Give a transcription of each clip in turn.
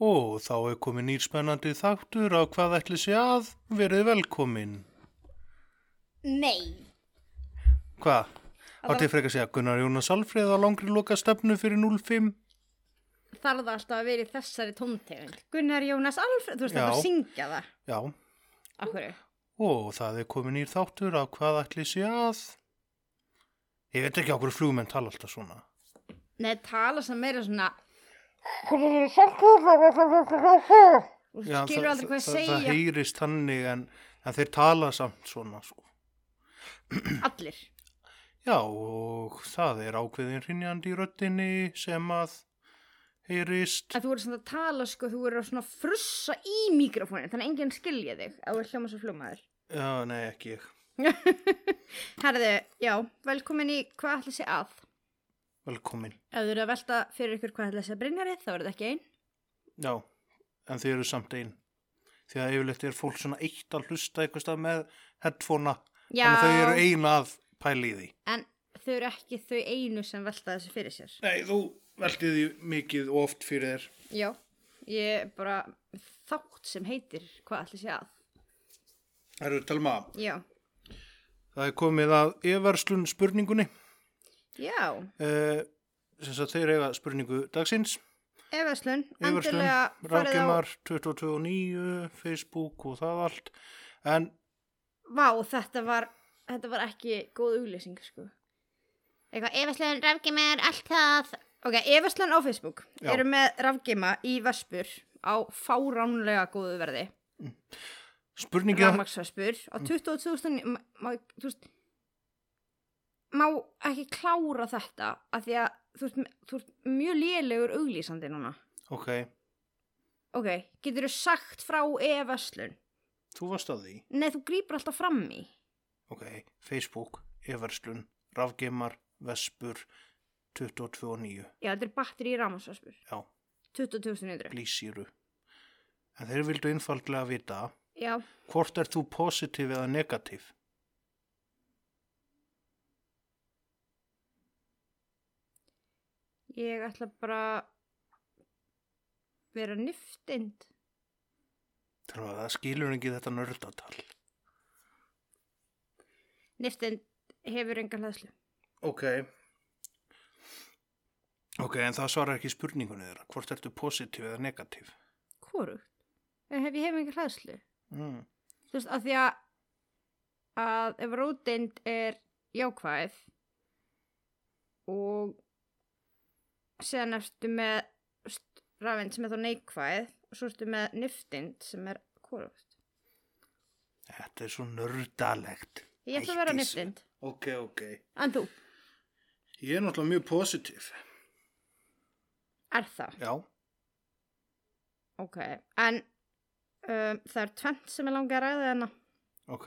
Og þá er komin nýr spennandi þáttur á hvað ætli sé að verið velkomin. Nei. Hvað? Það Átti ég frekar að segja Gunnar Jónas Alfreð á langri loka stefnu fyrir 05? Þarf það alltaf að vera í þessari tóntegund. Gunnar Jónas Alfred, þú veist Já. það að syngja það. Já. Akkur. Og það er komin nýr þáttur á hvað ætli sé að... Ég veit ekki á hverju flugmenn tala alltaf svona. Nei, tala sem meira svona, Já, skilur aldrei hvað ég það, það segja. heyrist þannig en, en þeir tala samt svona. Sko. Allir. Já, og það er ákveðin rinjandi í röddinni sem að heyrist. Að þú eru svona að tala, sko, þú eru svona að frussa í mikrofónin, þannig að enginn skilja þig að þú er hljóma svo fljómaður. Já, nei, ekki ég. Herðu, já, velkomin í hvað ætla sé að. Velkomin. Ef þú eru að velta fyrir ykkur hvað ætla sé að brinjari, þá er þetta ekki einn. Já, en þið eru samt einn. Því að yfirleitt er fólk svona eitt að hlusta eitthvað stað með headphonea. Að þau eru eina að pæla í því. en þau eru ekki þau einu sem velta þessu fyrir sér. Nei, þú veltið því mikið og oft fyrir þér. Já, ég er bara þátt sem heitir hvað ætla sé að. Það eru Telma, Já, það er komið að yfirverslun spurningunni. Já, Eh, sem sagt þeir eiga spurningu dagsins. Everslun, endilega farið á, rafgemar 22.9, Facebook og það allt. En vá, þetta var, þetta var ekki góð auglýsing, sko. Eitthvað, Everslun, rafgeimar, allt það. Ok, Everslun á Facebook Já. eru með rafgeima í Vespur á fáránlega góðu verði. spurningin... Rafmaksvespur á 22.000, má- má, þú veist, má ekki klára þetta af því að þú veist, þú veist mjög lélegur auglýsandi núna. Ok, Ok, getur þú sagt frá e-verslun? þú varst að því. Nei, þú grýpur alltaf fram í. Ok, Facebook, yfirverslun, rafgemar, vespur, 22.9. Já, þetta er batteri í rafmaksvespur. Já. 20.900. blísýru. En þeir vildu einfaldlega vita Já, hvort er þú positív eða negatív? Ég ætla bara vera niftind. Þegar það skilur ekki þetta nördatal. Niftind hefur enga hlæðslu. Ok. Ok, en það svarar ekki spurningunni þeirra. Hvort ertu positív eða negatív? Hvorugt? En hef ég hef enga hlæðslu? Mm. Þú veist, af því að að ef rótind er jákvæð og séðan ertu með rafeind sem er þá neikvæð og svo ertu með niftind sem er hvorugt. Þetta er svo nördalegt. Ég ætla að vera niftind. Ok, ok. En þú, Ég er náttúrulega mjög positív. er það? Já. Ok, en um, það er tvent sem er langið að ræða þarna Ok.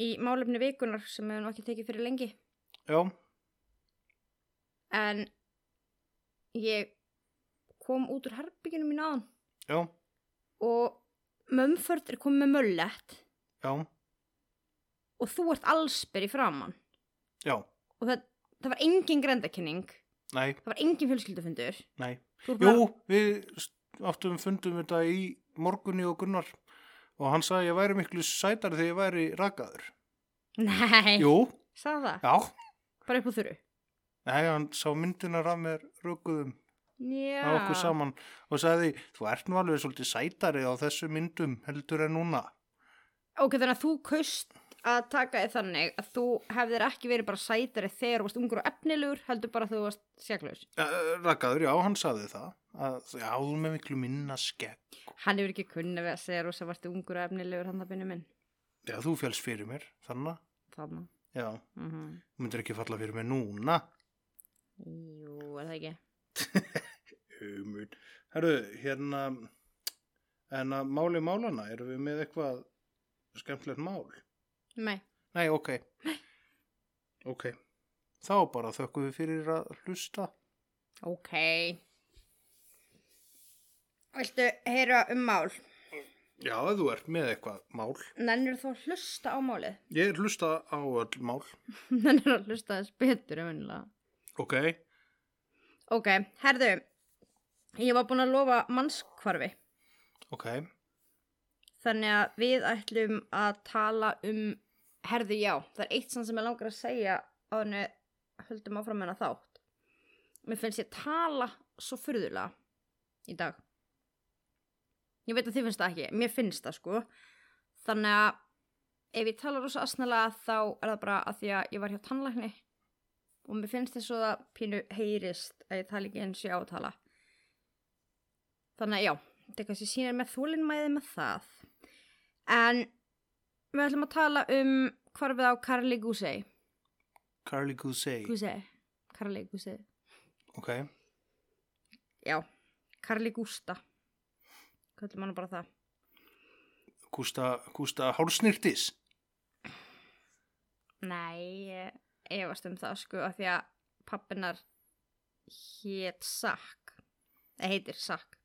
í málefni vikunar sem hefur nú ekki tekið fyrir lengi. Já. En ég kom út úr herbygginu mín aðan Já. og mömförd er komið með möllett Já. og þú ert allsber í framann Já. og það, það var engin grendakynning, Nei. það var engin fjölskyldufundur. Nei. Jú, við áttum fundum þetta í morgunni og Gunnar og hann sagði að ég væri miklu sætari þegar ég væri rakaður. Nei, Jú, sagði það, já. bara upp á þurru. Nei, hann sá myndinar af mér rökuðum Já, á okkur saman og sagði, þú ert nú alveg svolítið sætari á þessu myndum heldur en núna. Ok, þannig að þú kaust að taka þið þannig að þú hefðir ekki verið bara sætari þegar þú varst ungur og efnilegur, heldur bara þú varst sérklaus. Uh, rakaður, já, hann sagði það. Að, já, þú með miklu minna skegg. Hann hefur ekki kunni við að segja rosa varst ungur og efnilegur hann það bynni minn. Já, þú félst fyrir mér, þannig. Þannig. Já, Mm þú myndir ekki falla fyrir mér núna. Jú, er það ekki? Umun. Herru, hérna, en að máli málana, erum við með eitthvað skemmtilegt mál? Nei. Nei, ok. Ok. Þá bara þökkum við fyrir að hlusta. Ok. Viltu heyra um mál? Já, ef þú ert með eitthvað mál. Nennir þú að hlusta á málið? Ég er hlusta á öll mál. Nennir að hlusta þess betur en venilega. Ok. Ok, herðu. Ég var búin að lofa mannskvarfi. Ok. Þannig að við ætlum að tala um, herðu já, það er eitt sem ég langar að segja á henni höldum áfram hennar þátt. Mér finnst ég tala svo furðulega í dag. Ég veit að þið finnst það ekki, mér finnst það sko. Þannig að ef ég tala rosa asnalega þá er það bara að því að ég var hjá tannlækni og mér finnst þess að það pínu heyrist að ég tala ekki eins og ég á að tala. Þannig að já, þetta er kannski sínir með þólinnmæði með það. En við ætlum að tala um hvarfið á Karli Gusei. Carly Gousey. Gusei. Karli Gusei. Ok. Já, Karli Gústa. Hvað ætlum hann bara það? Gústa, Gústa Hálsnýrtis. Nei, efast um það sko af því að pappinar hét Sack. Það heitir Sack.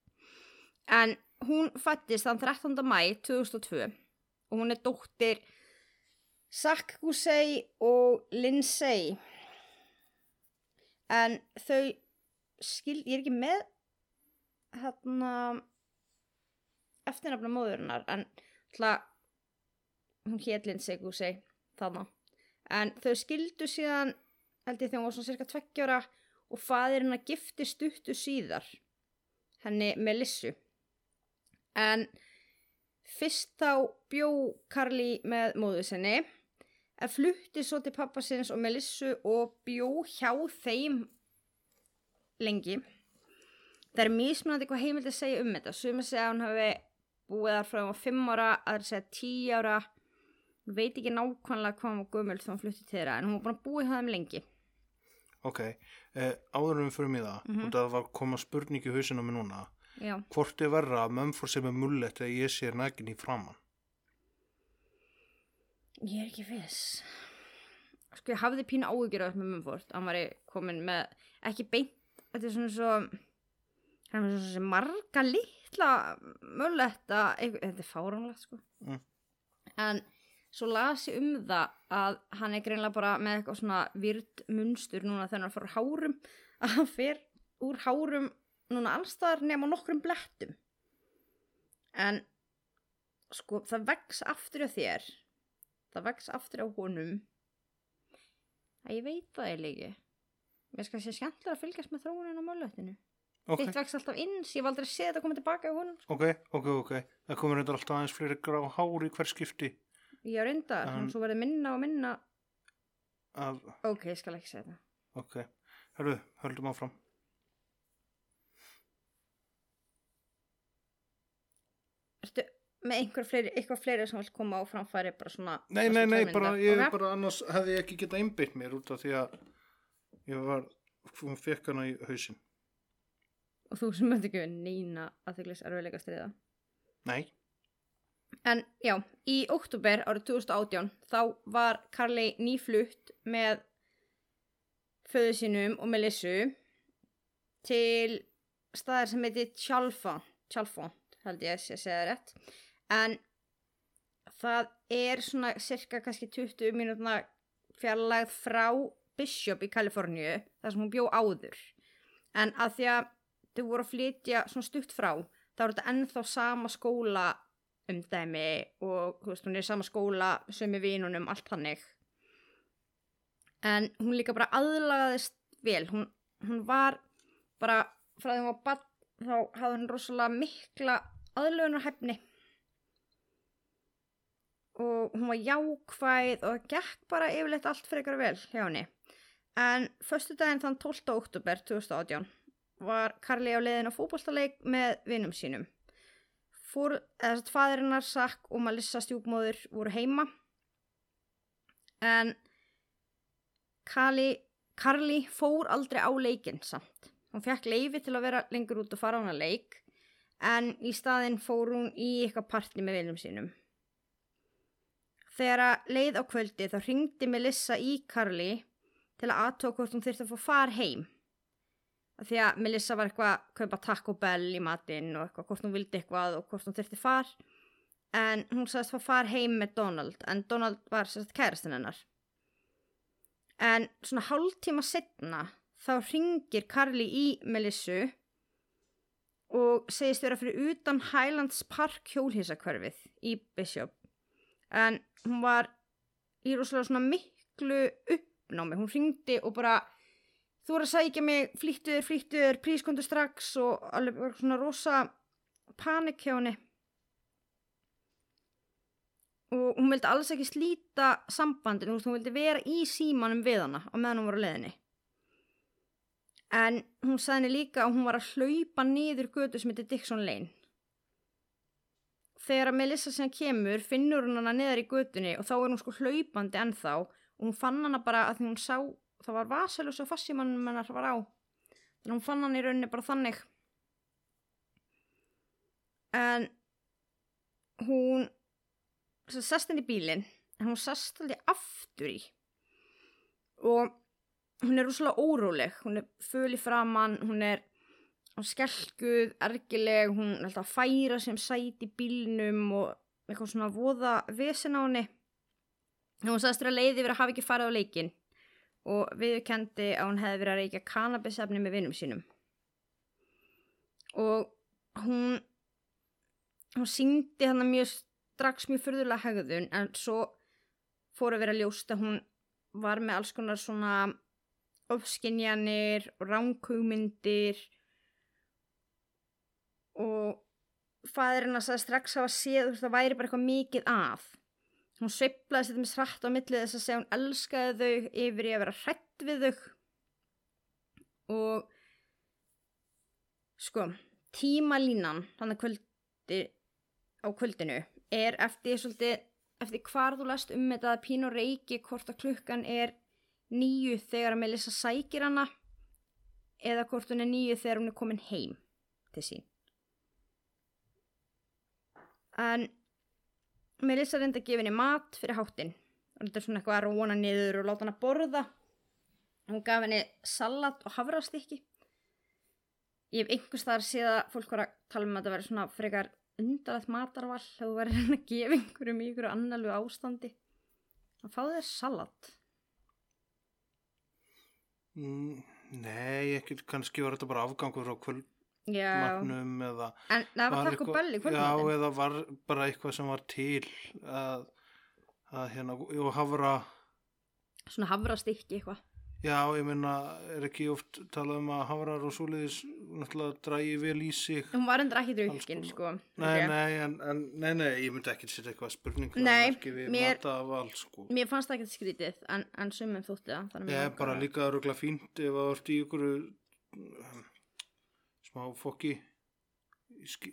En hún fættist þann 13. mæ 2002 og hún er dóttir Sack Gusei og Lindsay. En þau skil, ég er ekki með hérna eftirnafna móðurinnar en hlað hún hét Lindsay Gusei þarna en þau skildu síðan held ég þegar hún var svona cirka tveggjára og fadir hennar gifti stuttu síðar henni Melissu. En fyrst þá bjó Karli með móðu sinni en flutti svo til pappa sinns og Melissu og bjó hjá þeim lengi. Það er mismunandi hvað heimild að segja um þetta. Sumir segja að hún hafi búið þar frá hún var 5 ára aðra segja 10 ára veit ekki nákvæmlega hvað var gömul þá hún flutti til þeirra en hún var að búið hjá þeim lengi Ok. Eh, áður en við fyrir mig það, Mhm. og það var koma spurning í hausinu með núna. já, Hvort er verra að mömfór sem er mullet eða ég sé nægin í framann? ég er ekki viss sko ég hafði pínu af með mumfort hann var komin með ekki beint þetta er svona svo hann er svona marga litla mölletta þetta er fáránlegt sko Mm. en svo las ég um það að hann er greinlega bara með eitthvað svona virt munstur núna þegar hann fyrir hárum. Að hann fer úr hárum núna allstaðar nema nokkrum blettum. En sko það vex aftur á þér. Það vex aftur á honum. Að ég veit það eiginlega ekki. Mér skal sé skemmtilega að fylgjast með þróunin á málöftinu Ok, þitt vex alltaf inns, ég hef aldrei séð þetta koma tilbaka á honum sko. ok, ok, ok. Það komur reyndar alltaf aðeins fleiri grá hár í hver skipti ég á reynda, um, svo verður minna og minna af, ok, ég skal ekki segja það ok. Hörru, höldum áfram. ertu með einhver fleiri, eitthvað fleiri sem vil koma á framfæri bara svona Nei, nei, nei, bara, ég Ok? bara annars hefði ég ekki getað einbytt mér út af því að ég var, hún fekk hana í hausinn. og þú sem möttu ekki neina aðþyklis erfiðleika stríða Nei, En já, í óttúber árið 2018 þá var Karli nýflutt með föðu sínum og Melissu til staðar sem heiti Tjalfont, Tjalfont held ég að að segja það rétt. En það er svona cirka kannski 20 mínútna fjarlægð frá Bishop í Kaliforníu þar sem hún bjó áður. En að því að þau voru að flytja svona stutt frá þá er þetta ennþá sama skóla umdæmi og veist, hún er í sama skóla sömu vinunum, allt hannig en hún líka bara aðlagaðist vel. Hún, hún var bara frá því hún var bann þá hafði hún rosalega mikla aðlögunarhæfni. Og hún var jákvæð og gekk bara yfirleitt allt frekar vel hjá henni. En föstu daginn þann 12. oktober 2018 var Karli á leiðin á fótballtaleik með vinum sínum fór, eða þess að fæðirinnar Sakk og Melissa stjúpmóður voru heima en Kali, Karli fór aldrei á leikinn samt Hún fekk leifi til að vera lengur út og fara á hana leik en í staðinn fór hún í eitthvað partí með vinum sínum. Þegar að leið á kvöldi þá ringdi Melissa í Carly til að aðtók hvort hún þyrfti að fá far heim. Því að Melissa var eitthvað að kaupa Taco Bell í matinn og eitthvað hvort hún vildi eitthvað og hvort hún þyrfti far. En hún sagðist fá far heim með Donald en Donald var sérst kærastinn hennar. En svona hálftíma setna þá ringir Carly í Melissu og segist vera fyrir utan Highlands Park hjólhísakverfið í Bishop. En hún var í rosalega svona miklu uppnámi. Hún ringdi og bara þú er að sækja mig, flýttuður, flýttuður, prískondu strax og alveg svona rosa panik hjá henni. Og hún vildi alls ekki slíta sambandinu, hún vildi vera í símanum við hana á meðan hún var á leðinni. En hún sagði henni líka að hún var að hlaupa niður götu sem heitir Dixon Lane. Þegar að Melissa sem kemur finnur hún hana niður í götunni og þá er hún sko hlaupandi ennþá og hún fann hana bara að því hún sá, það var vasalus og fassímanum hennar var á. Þannig að hún fann hana í rauninni bara þannig. En hún sest henni í bílinn en hún sest aldrei aftur í og hún er rosalega óróleg hún er föl í framann hún er hún skelkuð, ergileg hún er alltaf að færa sem sæti í bílnum og eitthvað svona voða vesen á henni hún þér að leiði verið að hafa ekki farið á leikin og viðkendi að hún hefði verið að reykja kannabisefni með vinnum sínum. Og hún hún síndi hann mjög strax mjög fyrðulega hegðun en svo fór að vera ljóst að hún var með alls konar svona ofskinjanir og ránkugmyndir og fæðurinn að strax hafa séð þú veist, það væri bara eitthvað mikið að hún sveiflaði sér með srætt á milli þess að segja hún elskaði þau yfir í að vera hrætt við þau. Og sko tímalínan þannig kvöldi á kvöldinu er eftir svolítið eftir hvar þú lest um þetta að pínu reiki hvort að klukkan er nýju þegar að Melissa sækir hana eða hvort hún er nýju þegar hún er komin heim til sín. En Melissa reyndi að gefa henni mat fyrir háttin og þetta er svona eitthvað að róna niður og láta hana borða. Hún gaf henni salat og havrastykki ég hef einhvers þar séð að fólk var að tala um að þetta veri svona frekar undarlegt matarval ef þú verður að gefa einhverjum í einhverju annarlu ástandi. Að fá þér salat? Mm, nei, ekki, kannski var þetta bara afgangur frá já, kvöldmatnum eða en það var takk og belli Já, eða var bara eitthvað sem var til að, að hérna, og hafra svona havrastykki eitthvað. Já, ég meina, er ekki oft talað um að hafrar og svoleiðis náttúrulega drægi vel í sig hún var endur ekki konar. sko Nei, nei, en, en, nei, nei, ég myndi ekki setja eitthvað spurning Nei, mér- mataval, sko. Mér fannst það ekki skrítið en, en sumum þótti það Ég er bara líka röglega fínt ef það vart í ykkur smá fokki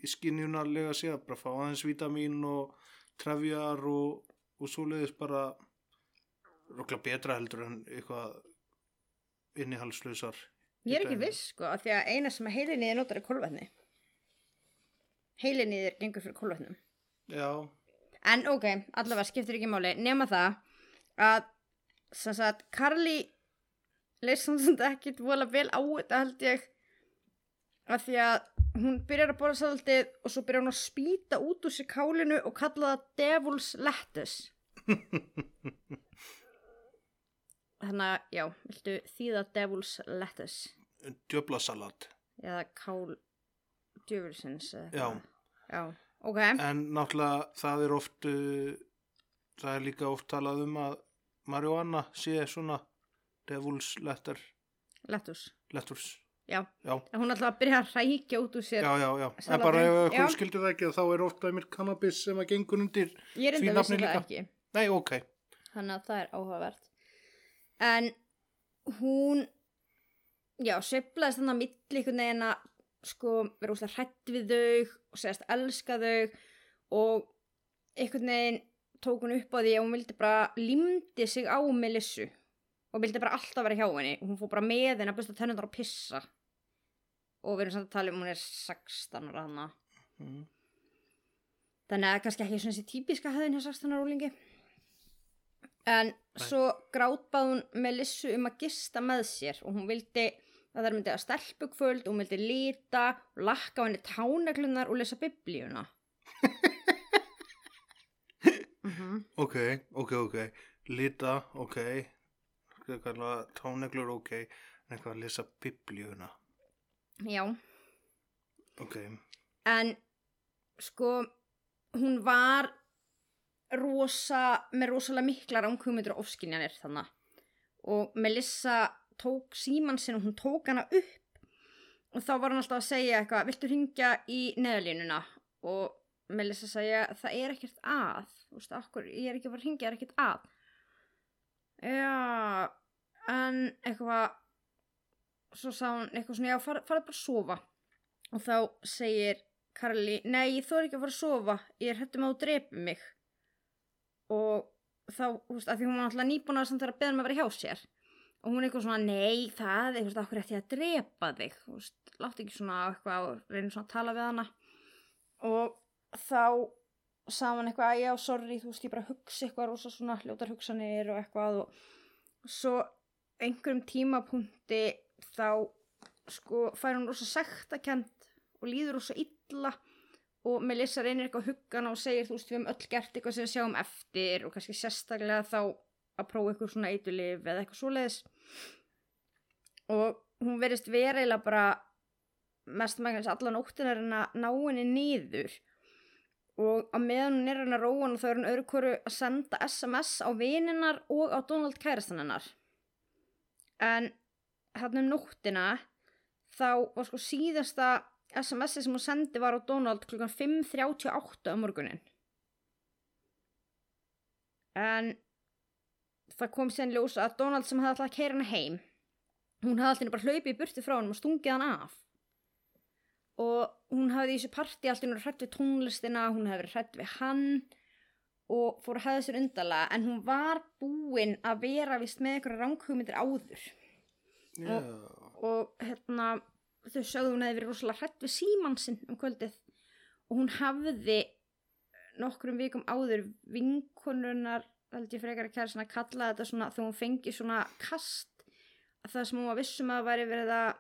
skinjunarlega sé að bara fá aðeins vítamín og trefjar og, og svoleiðis bara röglega betra heldur en eitthvað innihalslausar ég er ekki viss sko af því að eina sem heilinni er notar er kolvetni. Heilinni er gengur fyrir kolvetnum. Já, En ok, allavega skiptir ekki máli nema það að sem sagt, Karli leist samt ekkit vola vel á þetta held ég að því að hún byrjar að borða saldið og svo byrjar hún að spýta út úr sér kálinu og kalla það Devil's Lettuce. Þannig að, já, viltu þýða Devil's Lettuce? Djöflasalat. Eða kál djöfulsins eða Já. Já, ok. En náttúrulega það er oft uh, það er líka oft talað um að marihuana sé svona devils letter Lettuce, letters já já, En hún að byrja að rækja út úr sér. já, já, já. en Salatinn, bara ef þú skildir það ekki þá er ofta mér cannabis sem að gengur undir Ég er enda nafni vissi það ekki. nei, ok, Þannig að það er áhugavert. En hún, já, sveiflaðist þannig að milli einhvern veginn að sko vera úslega hrætt við þau og segast elska þau og einhvern veginn tók hún upp á því að hún vildi bara limdi sig á Melissu og vildi bara alltaf vera hjá henni og hún fór bara með henni að busta tennundar og pissa og við erum samt að tala um hún er 16 ára hana Mm. þannig að kannski ekki svona þessi típiska hefðin hjá 16 ára úlingi en svo grátbað hún Melissu um að gista með sér og hún vildi að það myndi að stelpukvöld og hún vildi líta og lakka á henni táneglunar og lesa biblíuna mm Ok, ok, ok. Lita, ok. Táneglur, ok. En eitthvað að lesa biblíuna. Já. Ok. en sko hún var rosa, með rosalega miklar ánkvömyndur og ofskinjanir þannig og Melissa tók síman sinn og hún tók hana upp. Og þá var hann alltaf að segja eitthvað viltu ringja í neðalínuna? Og Melissa segja það er ekkert að. Þú veist, akkur, ég er ekki að fara að ringja, það er ekkert að. Já en eitthvað svo sá hún eitthvað svona, já, farið fara bara að sofa. Og þá segir Karli, nei, ég þór ekki að fara að sofa ég er hættum að þú drepi mig. Og þá, þú veist, að því hún var alltaf nýbúin að samt þeirra beða um að vera hjá sér. Og hún er eitthvað svona, nei, það, þú veist, okkur ætti ég að drepa þig, þú veist, látt ekki svona eitthvað og reynir svona að tala við hana. Og þá sagði hann eitthvað, já, sorry, þú veist, ég bara hugsa eitthvað rosa svona hljótar hugsanir og eitthvað. Og svo einhverjum tímapunkti þá sko fær hún rosa sektakent og líður rosa illa og Melissa reynir eitthvað að hugga hana og segir þú veist við höfum öll gert eitthvað sem við sjáum eftir og kannski sérstaklega þá að prófa eitthvað svona eitulif eða eitthvað svoleiðis. Og hún verist vera eiginlega bara mest megnis alla nóttina er hann að ná henni niður. Og á meðan hún er hann að róa hann þá er hann öðru hverju að senda SMS á vininnar og á Donald kærastan hennar. En hann um nóttina þá var sko síðasta SMS-i sem hún sendi var á Donald klukkan 5.38 um morgunin. En það kom síðan ljós að Donald sem hefði alltaf að keira hana heim hún hefði alltaf bara hlaupið í burti frá hann og stungið hann af. Og hún hafði í þessu parti alltaf hrætt við tónlistina hún hefði verið hrætt við hann og fór að hefða sér undala en hún var búin að vera vist með einhverja ránkhugmyndir áður Já. og hérna þau sögðu hún hefði verið rosalega hrætt við símann sinn um kvöldið og hún hafði nokkrum vikum áður vinkonunar held ég frekar að kæra svona að kalla þetta svona þegar hún fengi svona kast það sem hún var vissum að það væri verið að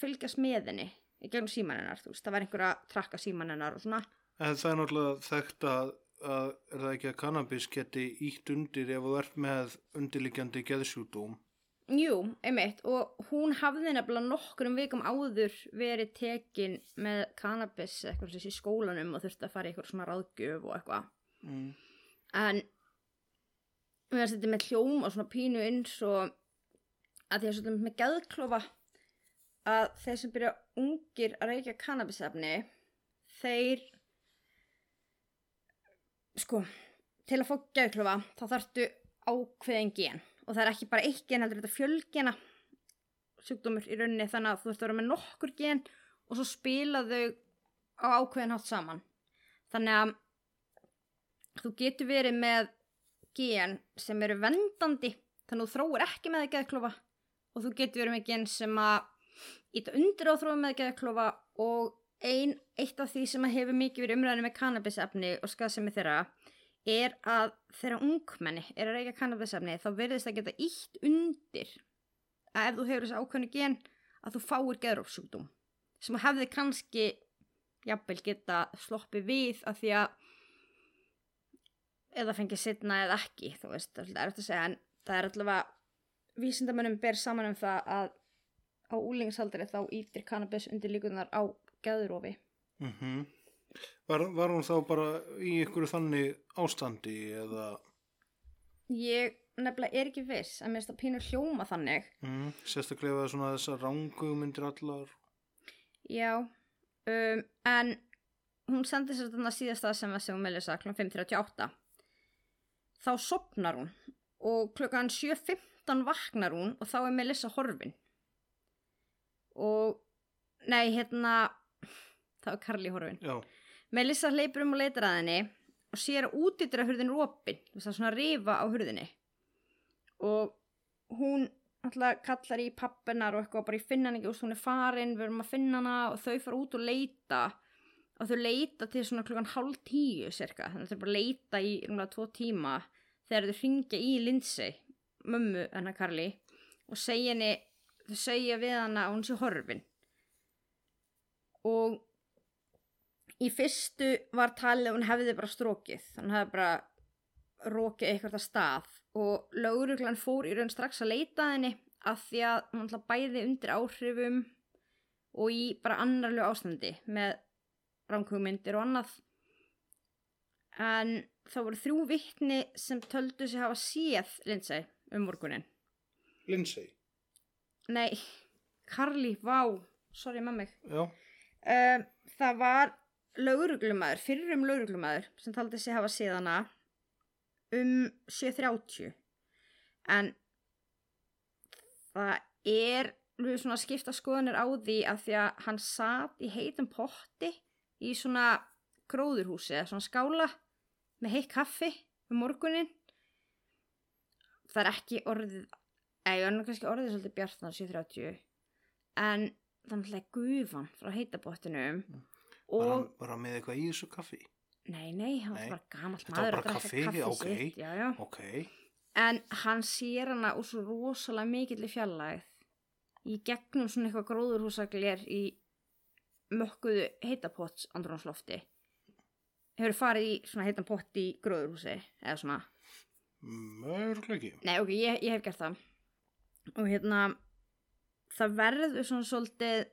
fylgjast með henni í gegnum síman hennar, þú veist, það var einhver að trakka síman hennar og svona En það er náttúrulega þekkt að, að er það ekki að kannabis geti ítt undir ef þú ert með undirliggjandi geðsjúdóm. Jú, einmitt, og hún hafði nefnilega nokkrum vikum áður verið tekin með cannabis eitthvað sem sé skólanum og þurfti að fara í eitthvað svona ráðgjöf og eitthvað Mm. en mér finnst þetta með hljóm og svona pínu eins og að því að svona með geðklofa að þeir sem byrja ungir að reykja kannabisefni þeir sko til að fá geðklofa þá þarftu ákveðin gen og það er ekki bara eitt gen heldur þetta fjölgena sjúkdómur í rauninni þannig að þú þurft að vera með nokkur gen og svo spila þau á ákveðin hátt saman. Þannig að þú getur verið með gen sem eru vendandi þannig að þú þróir ekki með geðklofa og þú getur verið með gen sem að íta undir á þróum með geðklofa og ein, eitt af því sem að hefur mikið verið umræðinu með kannabisefni og skaðsemi þeirra er að þeirra ungmenni er að reyka kannabisefni þá verðist það geta ítt undir að ef þú hefur þessi ákveðnu gen að þú fáir geðrófsjúkdóm sem hefði kannski jafnvel geta sloppið við af því að eða fengið setna eða ekki þú veist, það er eftir að segja en það er allavega vísindamönnum ber saman um það að á úlingshaldri þá ítir kannabis undir líkunar á geðrófi Mm var, var hún þá bara í ykkur þannig ástandi eða? Ég nefnilega er ekki viss að mér finnst að pínur hljóma þannig. Mm, sérstaklega svona þessar rángugmyndir allar. Já um, en hún sendi sér þarna síðasta SMS sem hún meðlega sagði kl. 5.38 þá sopnar hún og klukkan 7.15 vaknar hún og þá er Melissa horfin. Og nei, hérna þá er Karli horfin. Já, Melissa hleypur um og leitar að henni og sér að útýttra hurðin er opin. Það er svona rifa á hurðinni. Og hún alltaf kallar í pappinar og eitthvað bara ég finna hann ekki, úst, hún er farin við erum að finna hana. Og þau fara út og leita. Og þau leita til svona klukkan hálf tíu cirka, þannig að þau bara leita í umlega tvo tíma þegar þau ringja í Lindsay, mömmu hennar Karli og segja henni þau segja við hana að hún sé horfin. Og í fyrstu var talið hún hefði bara strókið, hann hefði bara rókið eitthvað að stað og lauruglan fór í raun strax að leita henni af því að hún ætla bæði undir áhrifum og í bara annarlu ástandi með ránkugmyndir og annað en það voru þrjú vittni sem töldu sig hafa séð Lindsay um morgunin Lindsay. nei, Carly, vá sorry Já. um, það var lauruglumæður, fyrrum lauruglumæður sem taldi sig hafa séð hana um 7.30 en það er svona skipta skoðanir á því að því að hann satt í heitum potti í svona gróðurhúsi eða svona skála með heitt kaffi um morgunin það er ekki orðið eða er kannski orðið svolítið bjartnar 7.30 en þannig að gufan frá heitabottinum Var, hann, og var hann með eitthvað í þessu kaffi? nei, nei, hann Nei. var bara gamalt Þetta var maður bara kaffi, kaffið ok. sitt, já, já. Ok. en hann sér hana úr svo rosalega mikill í fjallæð í gegnum svona eitthvað gróðurhúsagler í mökkuðu heitapots andrónslofti hefur farið í svona heitan pott í gróðurhúsi eða svona, Mörglega ekki. nei ok, ég, ég hef gert það og hérna það verður svona svolítið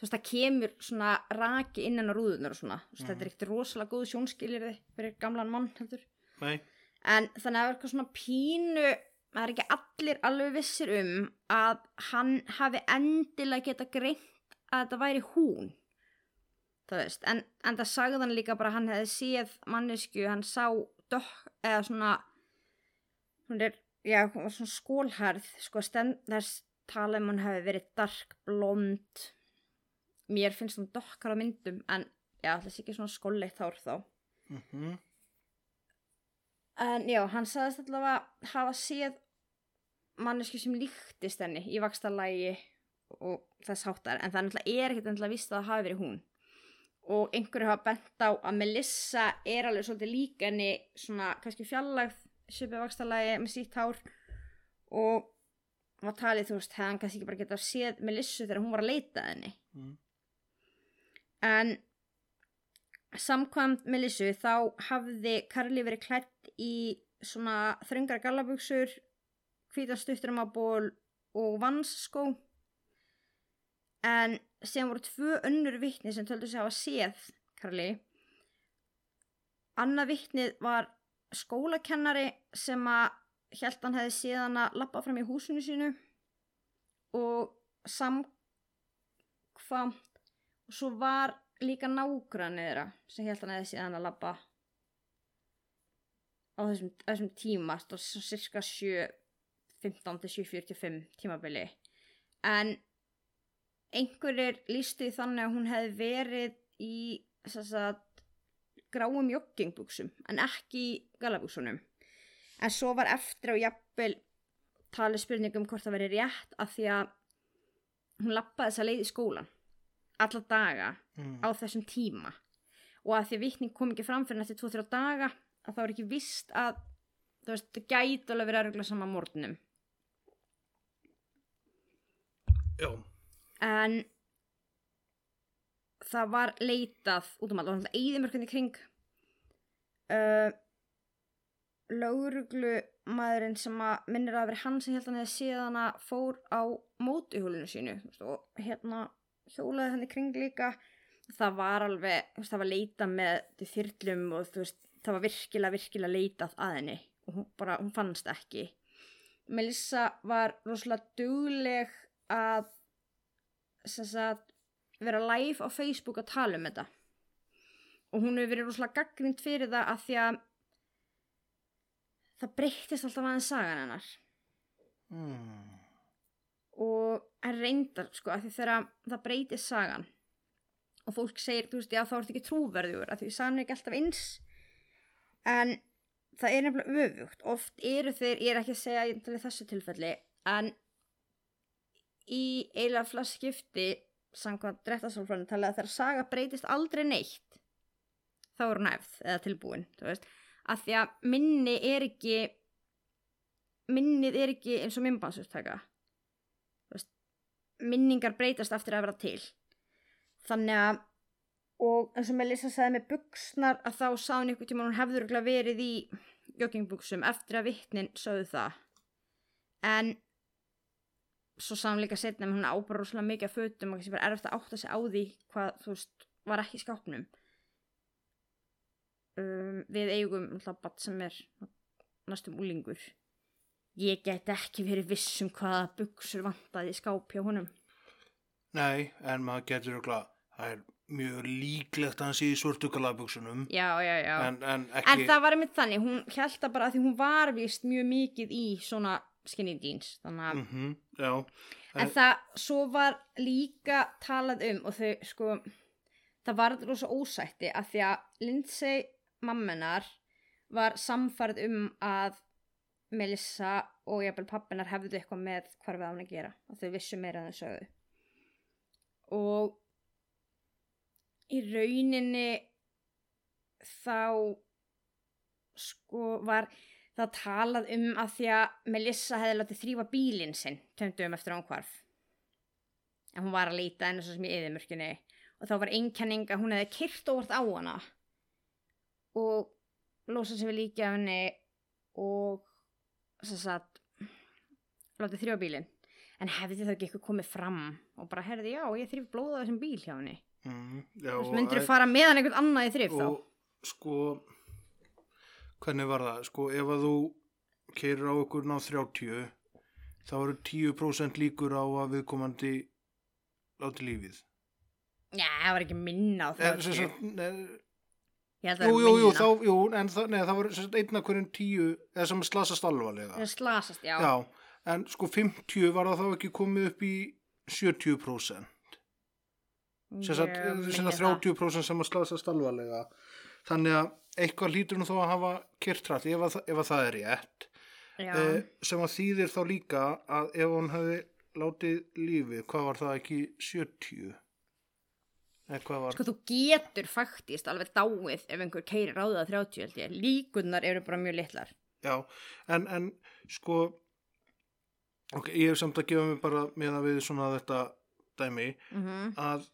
þú veist það kemur svona raki innan á rúðunar og svona, þú veist, þetta er ekkert rosalega góð sjónskilirði fyrir gamlan mann heldur Nei. En þannig að það er eitthvað svona pínu, það er ekki allir alveg vissir um að hann hafi endilega geta greint að þetta væri hún. Það veist, en, en það sagði hann líka bara hann hefði séð mannesku, hann sá dökk, eða svona, hún er, já, svona skólharð, sko, þess tala um hann hefði verið dark blond, mér finnst hann dökkar á myndum, en já, sé ekki svona skóleitt hár þá. Mm En já, hann sagðist allavega hafa séð mannesku sem líktist henni í vakstarlægi og þess háttar, en það náttúrulega er ekkert endilega vist að það hafi verið hún. Og einhverju hafa bent á að Melissa er alveg svolítið líka henni svona kannski fjallægð svipið vakstarlægi með sítt hár og var talið, þú veist, hefði hann kannski ekki bara getað séð Melissu þegar hún var að leita henni. Mm. En samkvæmt Melissu þá hafði Karli verið klætt í svona þröngar gallabuxur, hvítastutturumaból og vansskó. En sem voru tvö önnur vittni sem töldu sig hafa séð Karli. Annað vittnið var skólakennari sem að held hann hefði séð hann að lappa fram í húsinu sínu og samkvæmt og svo var líka nágrannir þeirra sem held hann hefði séð hann að labba á þessum, þessum tíma stóð svo cirka 7 15 til 7.45 tímabili. En einhverjir lístu því þannig að hún hefði verið í að gráum joggingbuxum en ekki galabuksunum en svo var eftir á jafnvel talið spurningum hvort það veri rétt af því að hún lappaði þess að leið í skólan alla daga Mm. á þessum tíma og að því að vikning kom ekki fram fyrir eftir 2-3 daga að það var ekki vist að þú veist, það gæti alveg verið að rugla saman morgunum Já. en það var leitað út um allt, það var eðimörkandi kring uh, lauruglu maðurinn sem að minnir að vera hann sem held hann eða síðan að fór á mótuhjólinu sínu og hérna hjólaði hann í kring líka. Það var alveg, þú veist, það var leitað með þyrlum og þú veist, það var virkilega, virkilega leitað að henni og hún bara, hún fannst ekki. Melissa var rosalega dugleg að sem sagt, vera live á Facebook að tala um þetta. Og hún hefur verið rosalega gaggrind fyrir það að því að það breyttist alltaf aðeins sagan hennar. Mm. og er reyndar sko að því þegar það breytist sagan og fólk segir, þú veist, já þá er þetta ekki trúverðugur að því sagan er ekki alltaf eins. En það er nefnilega öfugt. Oft eru þeir, ég er ekki að segja í þessu tilfelli en í eiginlega flest skipti samkvæmt drættasálfræðinu talið að þegar saga breytist aldrei neitt þá er hún efð eða tilbúin þú veist, að því að minni er ekki minnið er ekki eins og minnbansustaka minningar breytast eftir að vera til. Þannig að og eins og með Lisa sagði með buksnar að þá sá hún ykkur tíma hún hefður örugglega verið í joggingbuksum eftir að vittnin sögðu það. En svo sá hún líka setna með hún ábara rosalega mikið af fötum og kannski bara erfitt að átta sig á því hvað þú veist var ekki í skápnum. Um, við eigum alltaf bat sem er næstum úlingur ég get ekki verið viss um hvaða buksur vantaði í skáp hjá honum. Nei, en maður getur örugglega, það er mjög líklegt að hann sé í svörtu galabuksunum já, já, já. En, en En ekki það var einmitt þannig, hún held það bara að því hún var vist mjög mikið í svona skinny jeans, þannig að, Mhm, Já, en en- það, svo var líka talað um og þau, sko, það var rosa ósætti að því að Lindsay mammenar var samfærð um að Melissa og jafnvel pappinar hefðu eitthvað með hvarfið á hún að gera og þau vissu meira en þau sögðu. Og í rauninni þá sko var það talað um að því að Melissa hefði látið þrýfa bílinn sinn töndum eftir hvarf. En hún var að líta enn svo sem í yðimörkinni og þá var einkenning að hún hefði kyrt óvart á hana og losa sig við líka henni og sem sagt látið þrýfa bílinn. En hefði það ekki eitthvað komið fram og bara herði já, ég þrýf blóða þessum bíl hjá henni. Mm, já Þú fara meðan einhvern annað í þrif þá? sko hvernig var það? Sko ef að þú keirir á ykkur ná 30 þá eru 10% líkur á að viðkomandi láti lífið. Já, það var ekki minna á Eh, það jú, jú, jú, þá, jú, en það, nei, það var sem sagt, einn af hverjum 10 eða sem slasast alvarlega. Það slasast, já, já, en sko 50 var það þá ekki komið upp í 70% sem sagt, Ég sem minni sagt það. 30% sem að slasast alvarlega. Þannig að eitthvað lítur nú þó að hafa kyrtrætt ef, ef að það er rétt. Já, eh, sem að þýðir þá líka að ef hún hefði látið lífið, hvað var það ekki 70 eða hvað var? Sko þú getur faktist alveg dáið ef einhver keirir á það 30 held ég. Líkunar eru bara mjög litlar. Já, en, en sko ok, ég hef samt að gefa mig bara með að við svona þetta dæmi mm að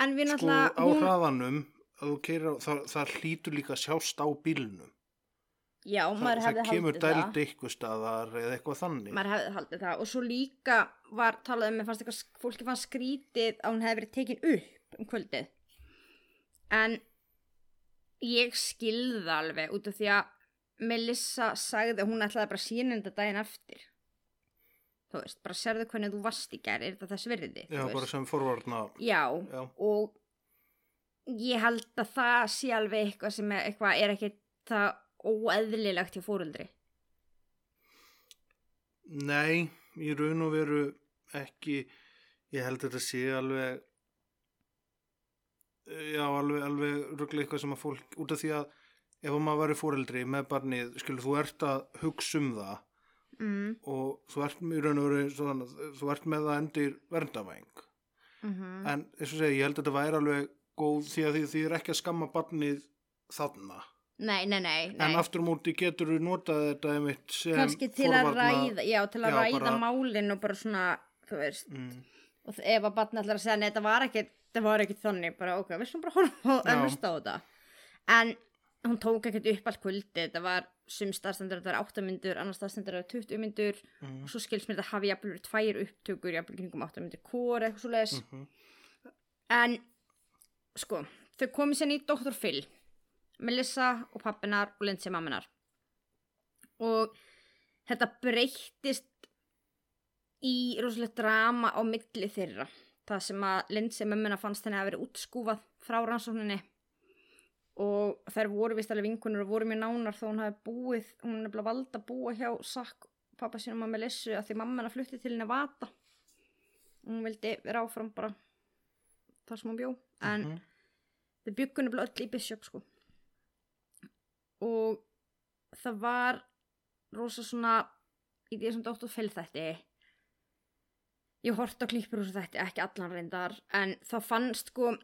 En við sko náttúrulega á hraðanum að á, það, það hlýtur líka að sjást á bílnum Já, það, maður það hefði kemur haldið það. dæld eitthvað staðar eða eitthvað þannig. Maður hefði haldið það. Og svo líka var talað um að fannst eitthvað, fólki fannst skrítið að hún hefði verið tekin upp um kvöldið. En ég skilði það alveg út af því að Melissa sagði að hún ætlaði bara sína þetta daginn eftir. Þú veist, bara sérðu hvernig þú varst í gær er þetta þess virði já, bara sem forvarna já, já, og ég held að það sé alveg eitthvað sem er, eitthvað er ekki það óeðlilegt hjá fóruldri nei, í raun og veru ekki, ég held að þetta sé alveg já, alveg, alveg rugglega eitthvað sem að fólk, út af því að ef maður væri fóreldri með barnið, skilur þú ert að hugsa um það mm, og þú ert í raun og veru svona, þú ert með það endir verndavæng mm en eins og segi, ég held að þetta væri alveg góð því að því, því er ekki að skamma barnið þarna, nei, nei, nei, nei. en aftur á móti getur við notað þetta einmitt sem kannski til að forvarna- ræða já, til að Já, ræða bara- málin og bara svona, þú veist. Mm, og ef að batna allar að segja, nei, þetta var ekki þetta var ekki þannig, bara ok, við slum bara horfa og hlusta á þetta. En hún tók ekkert upp allt kvöldi þetta var sum staðstendur þetta var 8 myndur, annar staðstendur þetta var 20 myndur. Mm, og svo skilst mér þetta hafi jafnvel verið tvær upptökur jafnvel kringum 8 myndur hvor eitthvað svo leis mhm, en sko, þau komið sér í Dr. Phil Melissa og pappinar og Lindsay mamminar. Og þetta breyttist í rosalega drama á milli þeirra það sem að Lindsay mömmina fannst henni að vera útskúfað frá rannsókninni. Og þær voru vist alveg vinkunur og voru mjög nánar þó hún hafi búið hún er nefnilega vald að búa hjá Sakk pappa sínum að Melissu að því mammina flutti til henni vata hún vildi vera áfram bara þar sem hún bjó. En mhm. þau byggunum öll í Bishop sko og það var rosa svona í því sem Dóttur Fell þætti ég hort á klippur úr þætti ekki allan reyndar en það fannst sko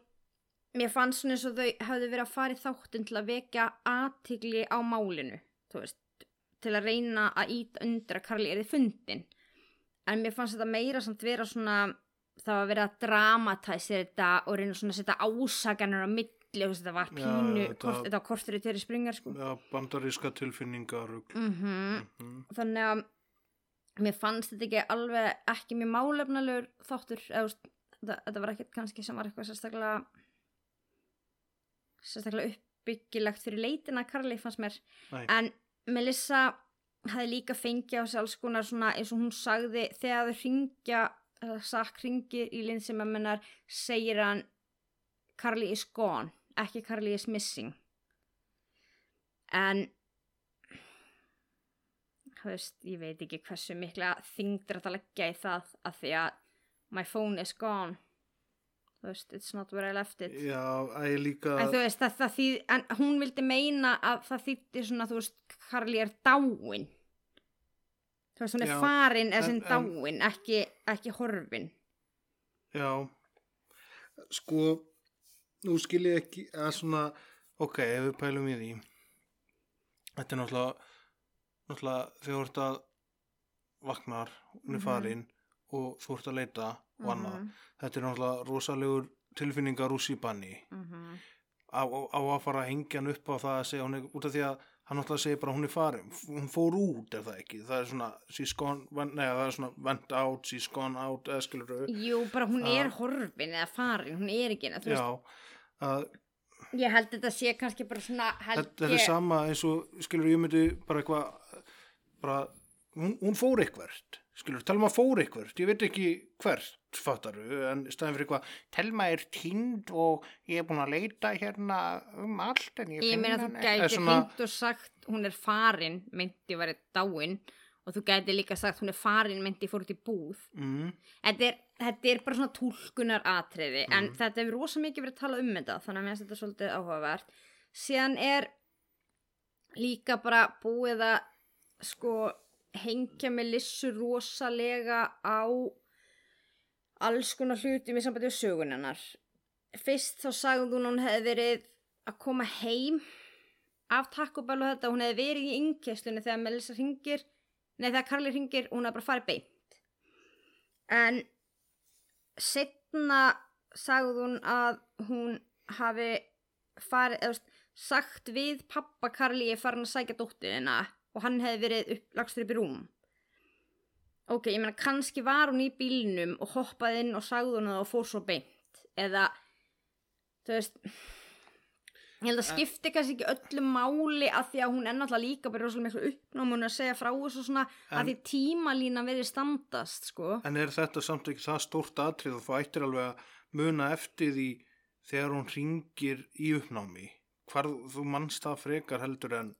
mér fannst svona eins og þau hafði verið að fara í þáttin til að vekja aðtigli á málinu veist, til að reyna að íta undir að Karli er í fundin en mér fannst þetta meira samt vera svona það var verið að dramatæsir þetta og reyna svona að setja ásaganur á milli og þetta var pínu þetta- kort, þetta var kortur í þeirri springar sko Já, bandaríska tilfinningar. mm Mm. þannig að mér fannst þetta ekki alveg ekki mjög málefnalegur þáttur eða, þetta, þetta var ekkert kannski sem var eitthvað sérstaklega sérstaklega uppbyggilegt fyrir leitina Karli fannst mér Nei. en Melissa hafði líka fengið á sig alls konar svona eins og hún sagði þegar þau ringja eða sakk ringir í linsi með mennar segir hann Carly is gone, ekki Carly is missing en veist, ég veit ekki hversu mikla þingdur að leggja í það að því að my phone is gone þú veist, it's not where I left it Já, ég líka... En veist, það, það þýð, en hún vildi meina að það þýtti svona, þú veist, Karli er dáin. Þú veist, hún er Já, farin eða sem en- en- dáin, ekki, ekki horfin. Já, sko, nú skil ég ekki að svona, ok, ef við pælum í því, þetta er náttúrulega, náttúrulega þegar þú ert að vaknar, hún er Mhm. farin og þú ert að leita og annað. Mhm, Þetta er náttúrulega rosalegur tilfinningar úr síbanni mhm. á, á, á að fara að hengja hann upp á það að segja hún er út af því að hann náttúrulega segir bara hún er farin, hún fór út er það ekki, það er svona gone, nei það er svona went out, she's gone out eða skilur þau, Jú, bara hún er horfin eða farin, hún er ekki, þú veist, að ég held þetta sé kannski bara svona, þetta, þetta er sama eins og skilur ég myndi bara eitthvað bara, hún, hún fór eitthvert skilur, Telma fór eitthvert ég veit ekki hvert, fattaru en staðin fyrir eitthvað, Telma er tínd og ég er búin að leita hérna um allt en ég, Ég meina þú gæti svona, hringt og sagt hún er farin, myndi verið dáin og þú gæti líka sagt hún er farin, myndi fór út í búð. mm, þetta er, þetta er bara svona túlkunar atriði en þetta hefur rosa mikið verið að tala um þetta þannig að mér finnst þetta svolítið áhugavert. Síðan er líka bara búið að sko hengja með lissu rosalega á alls konar hlutum í sambandi við sögunennar fyrst þá sagði hún hún hefði verið að koma heim af Taco Bell og þetta hún hefði verið í yngkesslunni þegar Melissa ringir nei þegar Karli ringir og hún hefði bara farið beint. En setna sagði hún að hún hafi farið, eða sagt við pappa Karli ég farin að sækja dóttirina og hann hefði verið upp, lagstur upp í rúm. Ok, ég meina kannski var hún í bílnum og hoppaði inn og sagði hún það og fór svo beint. Eða þú veist ég held að skipti kannski ekki öllu máli að því að hún er náttúrulega líka bara rosalega miklu uppnám hún er að segja frá þessu svona En- að því tímalína verið standast sko. En er þetta samt ekki það stórt atrið og þú ættir alveg að muna eftir því þegar hún ringir í uppnámi? Hvar þú mannst það frekar heldur en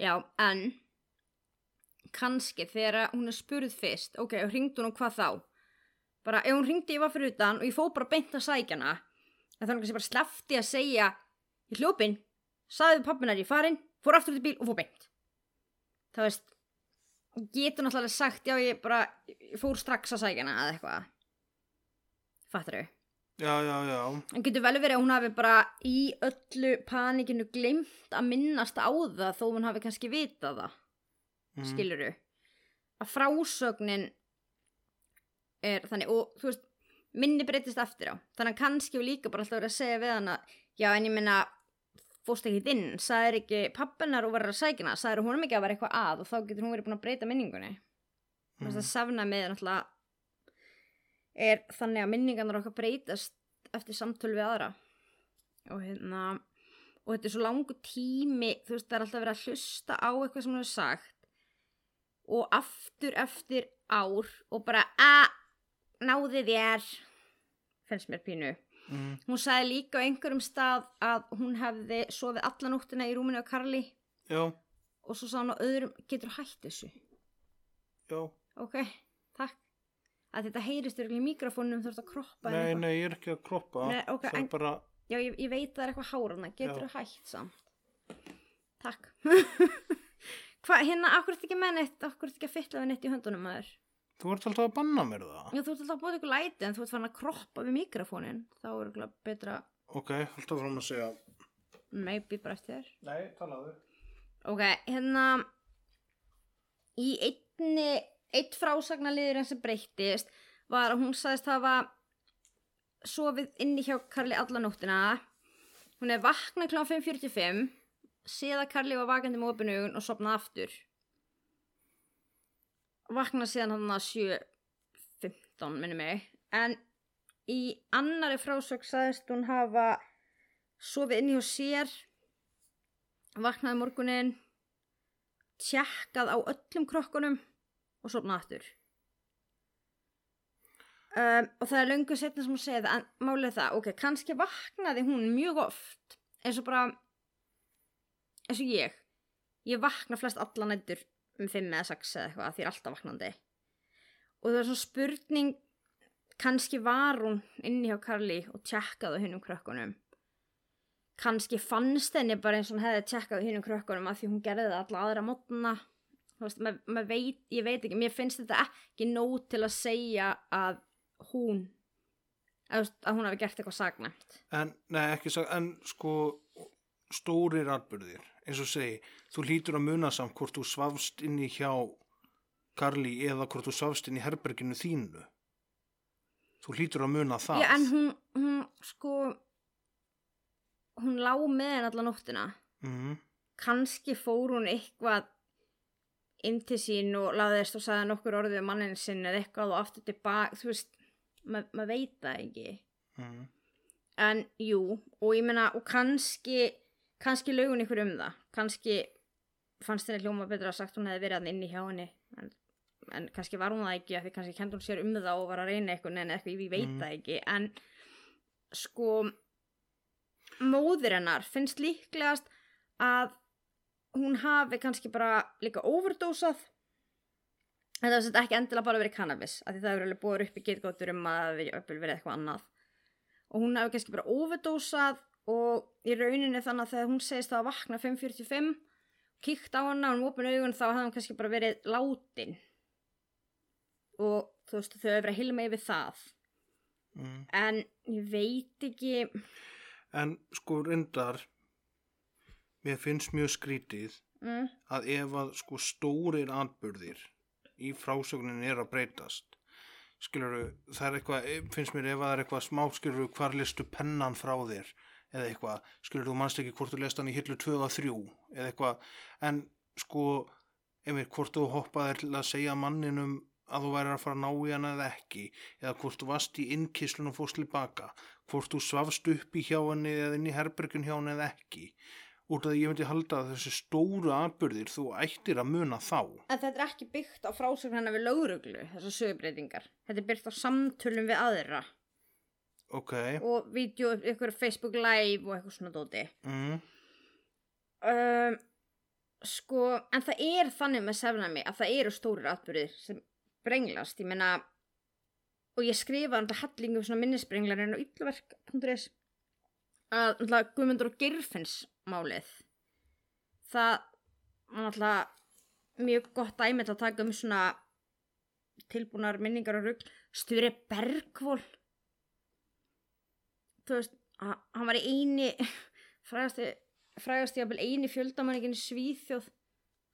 Já, en kannski þegar hún er spurð fyrst, ok, og hringdi hún og hvað þá? Bara, ef hún hringdi, ég var fyrir utan og ég fór bara beint að sækjana, en þannig kannski bara slefti að segja, ég hljópin, sagði við pappinar ég farin, fór aftur til bíl og fór beint. Það veist, getur náttúrulega sagt, já, ég bara, ég fór strax að sækjana eða eitthvað. Fattar þau? já, já, já, En getur vel verið að hún hafi bara í öllu panikinu glemt að minnast á það þó hún hafi kannski vitað það, mm, skiluru. Að frásögnin er þannig, og þú veist, minni breytist eftir á. Þannig að kannski við líka bara alltaf verið að segja við hana, já en ég minna, fórst ekki inn, sagðir ekki pappinar og verður að sækina, sagðir hún ekki að vera eitthvað að og þá getur hún verið búin að breyta minningunni. Mm, að sefna með náttúrulega er þannig að minningarnar okkar breytast eftir samtöl við aðra. Og hérna og þetta er svo langu tími þú veist það er alltaf verið að hlusta á eitthvað sem hún hefur sagt og aftur eftir ár og bara að náði þér finnst mér pínu mm, hún sagði líka á einhverjum stað að hún hefði sofið alla nóttina í rúminu á Karli já, og svo sagði hún á öðrum getur hætt þessu? Já. Ok, takk. Að þetta heyrist örugglega í mikrofónum þú ert að kroppa nei, nei, ég er ekki að kroppa. Nei, ok, það en- bara, já, ég, ég veit það er eitthvað hárana, getur þú hætt samt? Takk. Hvað, hérna, akkur ertu ekki með neitt? Akkur ertu ekki að fytla við neitt í höndunum maður Þú ert alltaf að banna mér það. já, þú ert alltaf að búið ykkur læti en þú ert farin að kroppa við mikrofónin þá er örugglega betra, Ok, alltaf fram að segja. maybe bara eftir þér Nei, talaðu. ok, hérna í einni eitt frásagnaliðurinn sem breyttist var að hún sagðist hafa sofið inni hjá Karli alla nóttina hún er vaknað kl. 5.45 séð að Karli var vakandi með opinu augun og sopnað aftur vaknað síðan hann að 7.15 minni mig. En í annari frásögn sagðist hún hafa sofið inni hjá sér vaknaði morgunin tjekkað á öllum krokkunum og sopnað aftur. Um, og það er löngu setna sem hún segið en málið það, ok, kannski vaknaði hún mjög oft eins og bara eins og ég. Ég vakna flest alla nættur um 5 eða 6 eða eitthvað því er alltaf vaknandi. Og það er svona spurning kannski var hún inni hjá Karli og tjekkaði á hinnum krökkunum. Kannski fannst henni bara eins og hún hefði tjekkað á hinnum krökkunum að því hún gerði það alla aðra mótna. Þú veist, mað, mað veit, ég veit ekki mér finnst þetta ekki nóg til að segja að hún að, að hún hafi gert eitthvað sagnæmt. En, nei, ekki sag, en sko, stórir atbyrðir, eins og segi, þú hlýtur að muna samt hvort þú svafst inn í hjá Karli eða hvort þú svafst inn í herberginu þínu. Þú hlýtur að muna það. Já, en hún, hún sko hún lá með henni alla nóttina Mhm. kannski fór hún eitthvað inn til sín og laðist og sagði nokkur orðið um mannin sinn eða eitthvað og aftur tilbaka, þú veist ma- maður veit það ekki Mhm. en jú, og ég meina og kannski, kannski laugun ykkur um það, kannski fannst henni hljóma betra að sagt hún hefði verið hann inni hjá henni. En, en kannski var hún það ekki því kannski kendi hún sér um það og var að reyna eitthvað en eitthvað, ég veit Mhm. það ekki. En sko móðir hennar finnst líklegast að hún hafi kannski bara líka overdósað er sem ekki endilega bara verið cannabis af því það hefur alveg búið upp í getgóttur um að það hafi jafnvel verið eitthvað annað. Og hún hefur kannski bara overdósað og í rauninni þannig að þegar hún segist það að vakna 5.45 kíkt á hana og hún opin augun þá hefði hún kannski bara verið látin. Og þú veist þau hefur verið að hilma yfir það. Mhm. en ég veit ekki En sko, reyndar, mér finnst mjög skrítið mm, að ef að sko stórir atbyrðir í frásögnin er að breytast skilur það er eitthvað, finnst mér ef að það er eitthvað smá skilur hvar listu pennan frá þér eða eitthvað, skilur þú manst ekki hvort þú lest hann í hillu 2 og 3 eða eitthvað, en sko einmitt hvort þú hoppaðir til að segja manninum að þú væri að fara að ná í hann eða ekki, eða hvort þú varst í innkíslun og fórst tilbaka, hvort þú svafst upp í hjá henni eða inn í herbergun hjá henni eða ekki. Út af því ég myndi halda að þessi stóru atbyrðir þú ættir að muna þá. En þetta er ekki byggt á frásögnana við lögruglu, þessar sögubreitingar. Þetta er byggt á samtölum við aðra ok og vídeo, ykkur Facebook Live og eitthvað svona dóti. mm. Um, sko, en það er þannig með sefnami að það eru stórir atbyrðir sem brenglast, ég meina, og ég skrifa þetta hellingu svona minnisbrenglarinn á yllverk.is að náttúrulega Guðmundur og Girfinns málið það var náttúrulega mjög gott til að taka um svona tilbúnar minningar og rugg Sture Bergvól þú veist ha- hann var eini frægasti frægasti jafnvel eini fjöldamanningin Svíþjóð.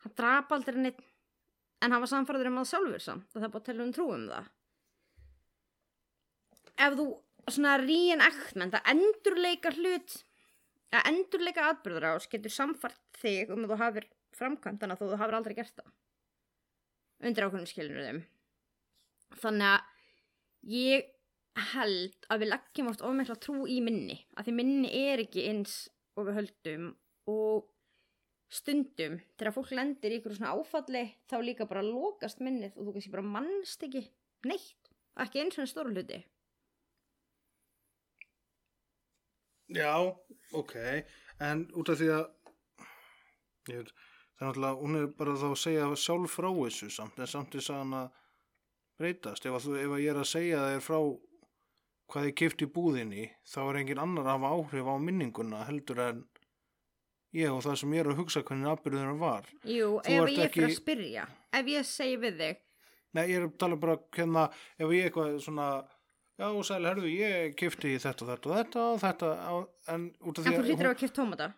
Hann drap aldrei neitt en hann var samfæður um það sjálfur samt það er bara að tella um trú um það. Ef þú svona ríin aktmenn það endurleika hlut að endurleika atbyrður ás getur samfært þig um að þú hafir framkvæmt þannig að þú hafir aldrei gert það. Undir ákveðnum skilur þeim þannig að ég held að við leggjum oft ofmikla trú í minni að því minni er ekki eins og við höldum og stundum þegar fólk lendir í ykkur svona áfalli þá líka bara lokast minnið og þú kannski bara mannst ekki neitt ekki eins og stóru hluti. Já, ok. En út af því að ég veit, það er náttúrulega hún er bara þá að segja sjálf frá þessu samt en samt þess að hann að breytast. Ef, að þú, ef að ég er að segja þér frá hvað ég kipti í búðinni þá er engin annar að hafa áhrif á minninguna heldur en ég og það sem ég er að hugsa hvernig atbyrðunar var. Jú, Þú ef ég fyrir að ekki- spyrja, ef ég segi við þig, Nei, ég er að tala bara hérna, ef ég eitthvað svona, já, sæl, herðu, ég kifti þetta og þetta og þetta og þetta, en út af því en þú hlýtur á að kipta tómata?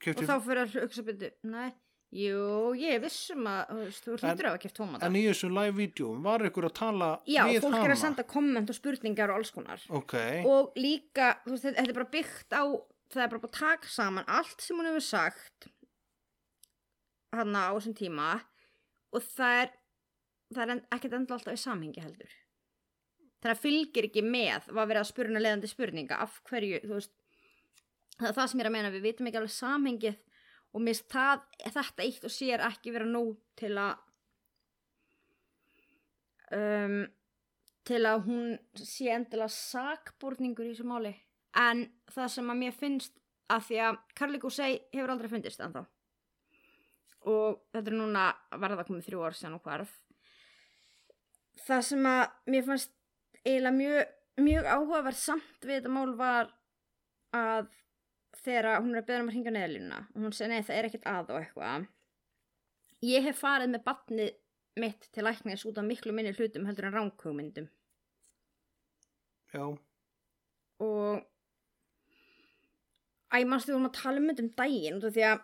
Kifti, og þá fyrir að hugsa byrju, nei, jú, ég vissum að, veist, þú hlýtur á að kipta tómata. en í þessu live-vídeóum var ykkur að tala Já, við fólk hana. er að senda komment og spurningar og alls konar. Ok, Og líka, þú veist, þetta er bara byggt á, það er bara búið að taka saman allt sem hún hefur sagt hann á þessum tíma og það er, það er ekkert enda alltaf í samhengi heldur. Það fylgir ekki með var verið að spurna leiðandi spurninga af hverju, þú veist, það er það sem ég er að meina, við vitum ekki alveg samhengið og mist það, þetta eitt og sér ekki vera nóg til að um, til að hún sé endilega sakborningur í þessu máli. En það sem að mér finnst að því að Carly Goussey hefur aldrei fundist ennþá. Og þetta er núna varða komið þrjú ár síðan og hvarf. Það sem að mér fannst eiginlega mjög, mjög áhugaverð samt við þetta mál var að þegar hún er að beða um að hringa neðalínuna og hún segi nei það er ekkert að og eitthvað. Ég hef farið með batnið mitt til læknis út af miklu minni hlutum heldur en ránkugmyndum já, og Æ, mannstu við vorum að tala um þetta um daginn því að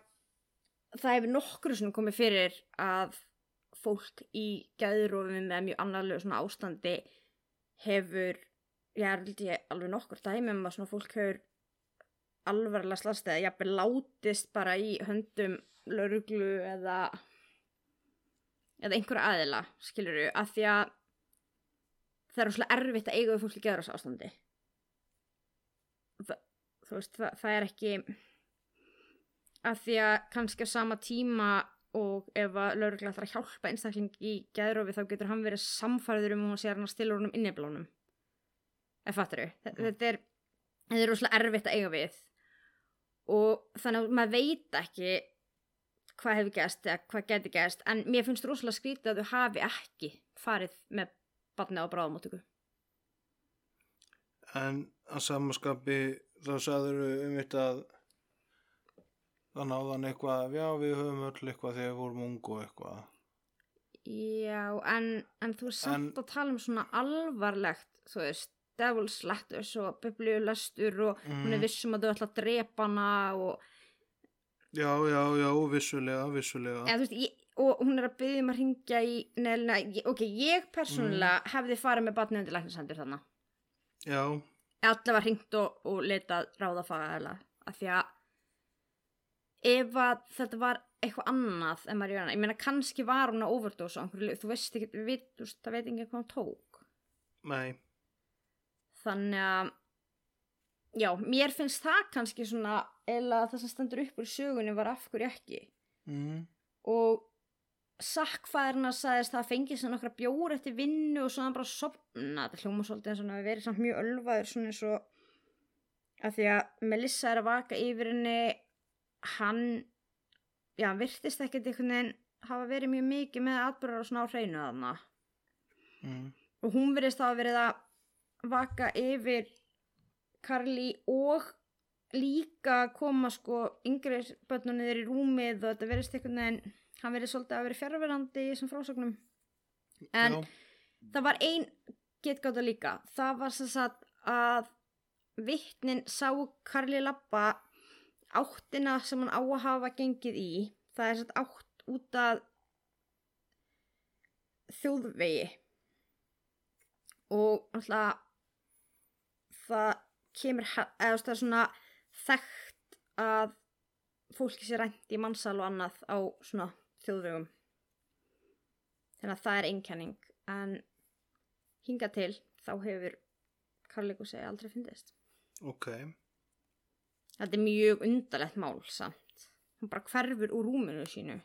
það hefur nokkru svona komið fyrir að fólk í gæðurofum með mjög annarlegu svona ástandi hefur, ég er alveg nokkur dæmi um að svona fólk hefur alvarlega slast eða jafnvel látist bara í höndum lauruglu eða eða einhverja aðila, skilur við, að því að það er svona erfitt að eiga við fólk í gæðuros ástandi Þa, þú veist, það, það er ekki að því að kannski á sama tíma og ef að laurugla ætlar að hjálpa einstakling í gæðrofi þá getur hann verið samfæður um og sé hann að stila honum inniblónum ef fattur þau þetta er, þetta er rosalega erfitt að eiga við og þannig að maður veit ekki hvað hefur gæst eða hvað geti gæst en mér finnst rosalega skrítið að þau hafi ekki farið með barni á bráðamóttöku en að samaskapi þá sagður um þetta að það náðan eitthvað, já, við höfum öll eitthvað þegar við vorum ung og eitthvað. Já, en, en þú er samt En- að tala um svona alvarlegt, þú veist, Devil's Letters og biblíulestur og hún er Mm. vissum að þú ætla að drepa hana og, Já, já, já, vissulega, vissulega. eða, veist, ég, og hún er að byggja um að ringja í neðlina, ok, ég persónulega Mm. hefði farið með batnið undir læknisendur þannig. Já, Allavega hringt og, og letað ráða fagaðala, af því að ef að þetta var eitthvað annað en hana, ég meina kannski var hún að lyf, þú veist ekki, við, það veit ekki hvað hún tók. nei, þannig að já, mér finnst það kannski svona eða það sem stendur upp úr sögunni var af hverju ekki mm. og sakkfæðurna sagðist það fengið sem nokkra bjór eftir vinnu og svona bara sopna þetta hljóma svolítið eins og hann hafi verið samt mjög ölvaður svona eins og að því að Melissa er að vaka yfir henni hann já, hann virtist ekkert einhvern veginn hafa verið mjög mikið með atbyrðar og svona á hreinu þarna Mm. og hún verðist þá að verið að vaka yfir Karli og líka koma sko yngri börnunni þeir í rúmið og þetta verðist einhvern veginn hann verið svolítið að verið fjárverandi í þessum frásögnum. En já, það var ein getgáta líka. Það var sem sagt að vittnin sá Karli Lappa áttina sem hann á að hafa gengið í. Það er sagt átt út að þjóðvegi. Og alltaf það kemur eða það er svona þekkt að fólki sé rænt í mannsal og annað á svona þjóðvegum. Þannig að það er einkenning. En hinga til þá hefur Karlíku segi aldrei fyndist ok, þetta er mjög undarlegt mál samt. Hún bara hverfur úr rúminu sínu.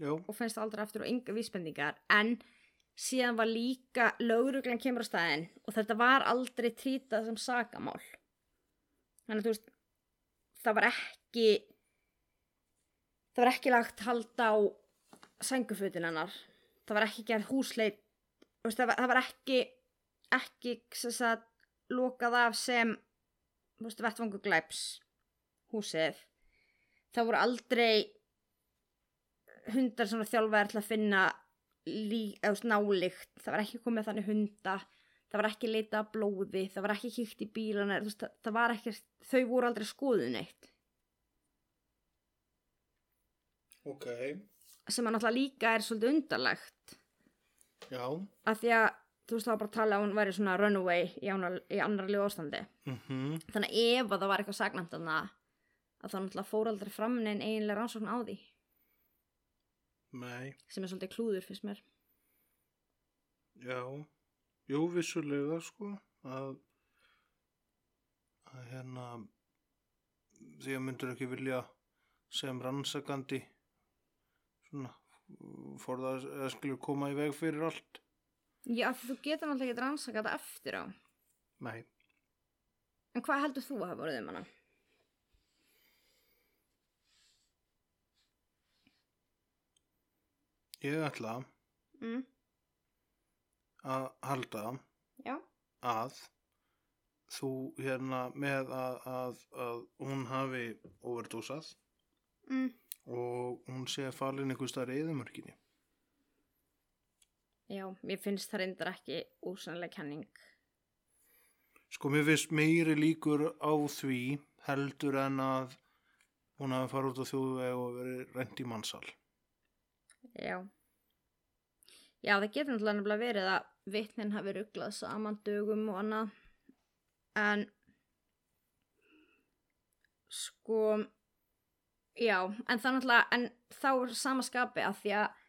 Já, og finnst aldrei aftur og enga vísbendingar. En síðan var líka lögreglan kemur á staðinn og þetta var aldrei trítað sem sakamál. Þannig að þú veist það var ekki það var ekki lagt hald á sængufutin hennar. Það var ekki gerð húsleit veist, það, var, það var ekki ekki lokað af sem vettvangu glæps húsið. Það voru aldrei hundar sem var þjálfaðir til að finna nálykt, það var ekki komið þannig hunda. Það var ekki leita að blóði. Það var ekki kíkt í bílana. Veist, það, ekki, þau voru aldrei skoðun eitt ok, sem að náttúrulega líka er svolítið undarlegt. Já. Af því að þú veist þá bara að tala að hún væri svona runaway í, í annarlegu ástandi. Mhm, þannig að ef að það var eitthvað sagnæmt að að það náttúrulega fór aldrei fram neinn eiginlega rannsókn á því nei, sem er svolítið klúður fyrst mér. Já. Jú, vissulega sko að að hérna því að myndur ekki vilja sem rannsakandi svona fór það að skilur koma í veg fyrir allt? Já þú getur náttúrulega ekki rannsakað eftir á. Nei, en hvað heldur þú að hafa voruð um hana? Ég ætla Mm. að halda já, að þú hérna með að, að, að hún hafi overdósað mm. og hún sé falin einhver staðar í eðumörkinni. já, mér finnst það reyndar ekki úsannlega kenning Sko mér finnst meiri líkur á því heldur en að hún hafi farið út á þjóðveg og verið reynd í mannsal. Já. Já, það getur náttúrulega verið að vitnin hafi rugglað saman dögum og annað. En sko já, en það náttúrulega en þá er sama skapi að því að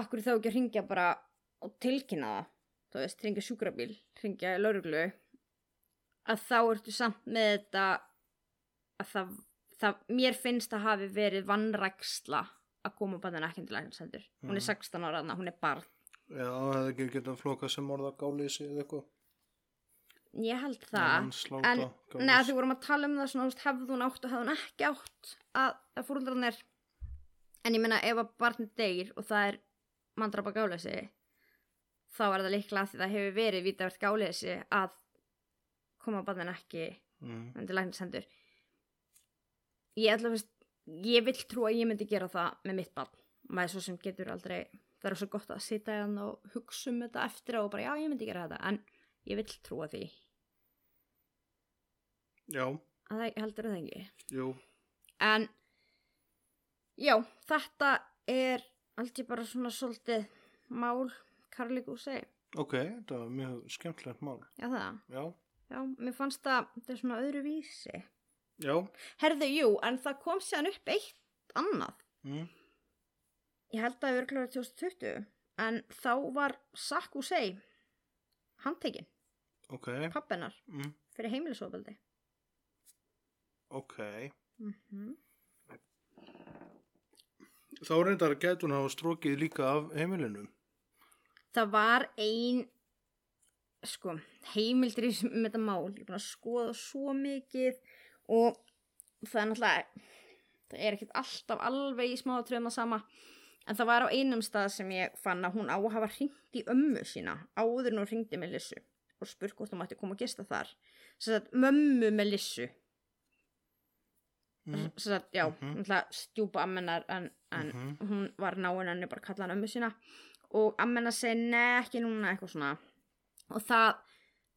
akkur þá ekki að ringja bara og tilkynna það? Þú veist, ringja sjúkrabíl, ringja lauruglu að þá ertu samt með þetta að það, það mér finnst að hafi verið vannræksla að koma bæðin ekki til læknisendur hún er Mhm. 16 ára, þarna, hún er barn Já, það hefði ekki getað flokað sem orða gáleysi eða eitthvað. ég held það en neða því vorum að tala um það svona, hefði hún átt og hefði hún ekki átt að, að fóröldrarnir en ég meina ef að barnið deyr og það er mandrapa gáleysi þá er það líklega að því það hefur verið vítavert gáleysi að koma barnin ekki Mm. undir læknisendur ég ætla að veist ég vill trú að ég myndi gera það með mitt barn. Maður svo sem getur aldrei það er svo gott að sitja hérna og hugsa um þetta eftir og bara já ég myndi gera þetta. En ég vill trúa því. Já, að það heldur það ekki. Jú. en já þetta er aldrei bara svona svolítið mál Karli Gúsei Ok, þetta var mjög skemmtilegt mál. já það, Já, já mér fannst það þetta er svona öðru vísi já. herðu jú en það kom séðan upp eitt annað Mm. ég held að það hefur verið 2020 en þá var Sack Hussein handtekinn, Ok, pappennar mm. fyrir heimilisofbeldi ok. mm -hmm. Þá reyndar að gætu hún hafa strókið líka af heimilinu. það var ein sko, heimildir í um þetta mál ég er búin að skoða svo mikið og það er náttúrulega það er ekkert alltaf alveg í smáatröðum það sama en það var á einum stað sem ég fann að hún á að hafa hringt í ömmu sína áður en hún hringdi með Lissu og spurt hvort hún mætti koma að gista þar sem sagt mömmu með Lissu Mm. sem sagt, já, Mhm. náttúrulega stjúpa ammennar en, en Mhm. hún var náinn henni bara kalla hann ömmu sína og ammennar segi nei ekki núna eitthvað svona og það,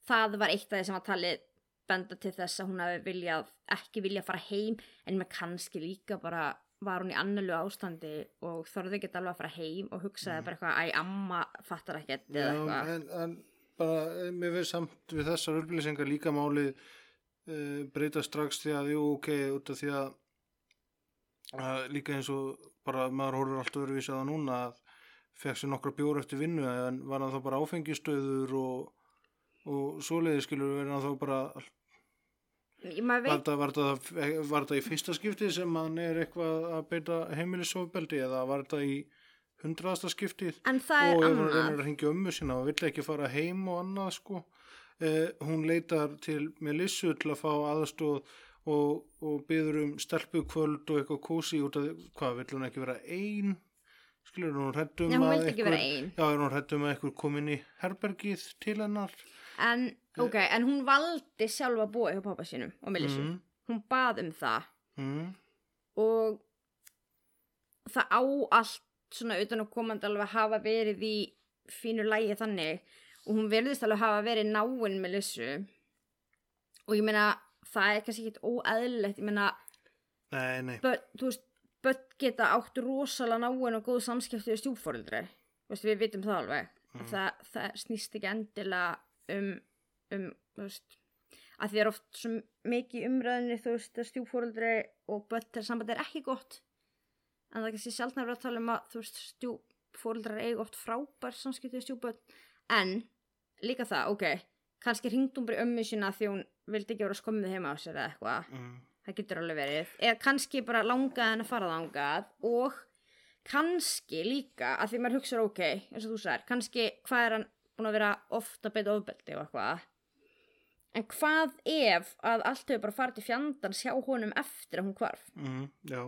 það var eitt af því sem var talið benda til þess að hún hafi viljað ekki viljað fara heim en með kannski líka bara var hún í annarlu ástandi og þorði ekki alveg að fara heim og hugsaði bara eitthvað, æ, amma fattar. Já, eða eitthvað en, en bara, eh, mér finnst samt við þessar upplýsingar líka málið uh, breyta strax því að, jú, ok, út af því að, að líka eins og bara maður horfur allt öðruvísi að það núna að fekk sér nokkra bjór eftir vinnu en var það þá bara áfengistöður og, og svoleiði skilur verið þá bara Var veit, þetta, var, þetta, var þetta í fyrsta skipti sem hann er eitthvað að beita heimilisofbeldi eða var þetta í hundraðasta skiptið það og ef hann reynir að hringja ömmu sína og vill ekki fara heim og annað sko. Eh, hún leitar til Melissu til að fá aðstóð og, og byður um stelpukvöld og eitthvað kósi út af hvað vill hún ekki vera ein? Skilur hún hrættum hún vera ein. Já hún hrættum að eitthvað komin í herbergið til hennar En, ok, en hún valdi sjálfa að búa hjá pappa sínum og Melissu. mm, Hún bað um það. mm, og það á allt svona utan að komandi alveg að hafa verið í fínu lægi þannig og hún verðist alveg hafa verið náinn með Lissu og ég meina það er kannski ekkit óeðlilegt ég meina, Nei, nei. börn, þú veist börn geta átt rosalega náinn og góð samskipti við stjúfóreldri veist, við vitum það alveg Mhm. það, það snýst ekki endilega um, um þú veist að því er oft svo mikið í umræðinni þú veist að stjúfóreldri og þegar samband er ekki gott. En það er kannski sjálfnæður að tala um að þú veist stjúfóreldrar eiga oft frábær samskipti við stjúfbörn en líka það, ok kannski í ömmu sína því hún vildi ekki vera skömmið heima á sér eða eitthvað. Mm. það getur alveg verið. Eða kannski bara langaði henni að fara þangað og kannski líka að því maður hugsa ok, eins og þú sagðir, kannski hvað er hann búin að vera ofta beita ofbeldi og eitthvað en hvað ef að allt hefur bara farið til fjandans hjá honum eftir að hún hvarf Mm, já,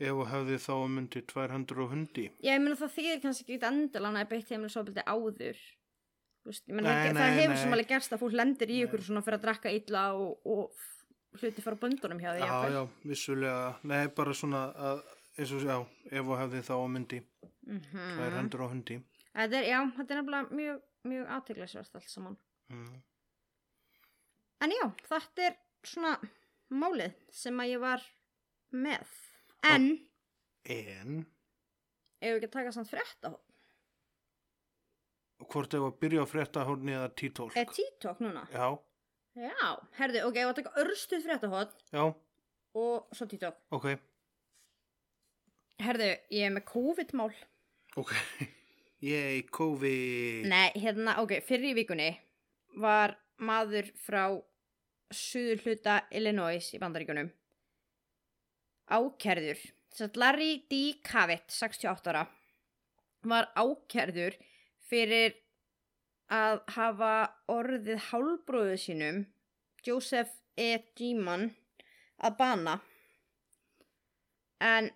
ef þú hefði þá myndi tvær hendur og hundi. Já, ég meina það þýðir kannski ekki endilega að beitt heimilisofbeldi áður Þú veist, ég meina Nei, það, nei, það hefur sem alveg gerst að fólk lendir í Nei. ykkur svona fyrir að drakka illa og, og hluti fara á böndunum hjá því Já, já, vissulega. Nei, bara svona að, eins og, já, ef þú hefði þá um myndi Mhm. tvær hendur og hundi. Þetta er, já, þetta er nefnilega mjög, mjög aðteglisvert allt saman. Mm. En já, þetta er svona málið sem að ég var með. En, En, ef við ekki að taka samt frétta, hvort ef að byrja á fréttahorni eða títólk? er TikTok núna? Já, Já, herðu, ok, ef að taka örstuð fréttahot já, og svo TikTok. ok, Herðu, ég er með COVID-mál. ok. Yay, COVID. Nei, hérna, ok, fyrir í vikunni var maður frá suður hluta Illinois í bandaríkunum að Larry D. Cavett 68 ára var ákærður fyrir að hafa orðið hálbróðu sínum Joseph E. G-man að bana en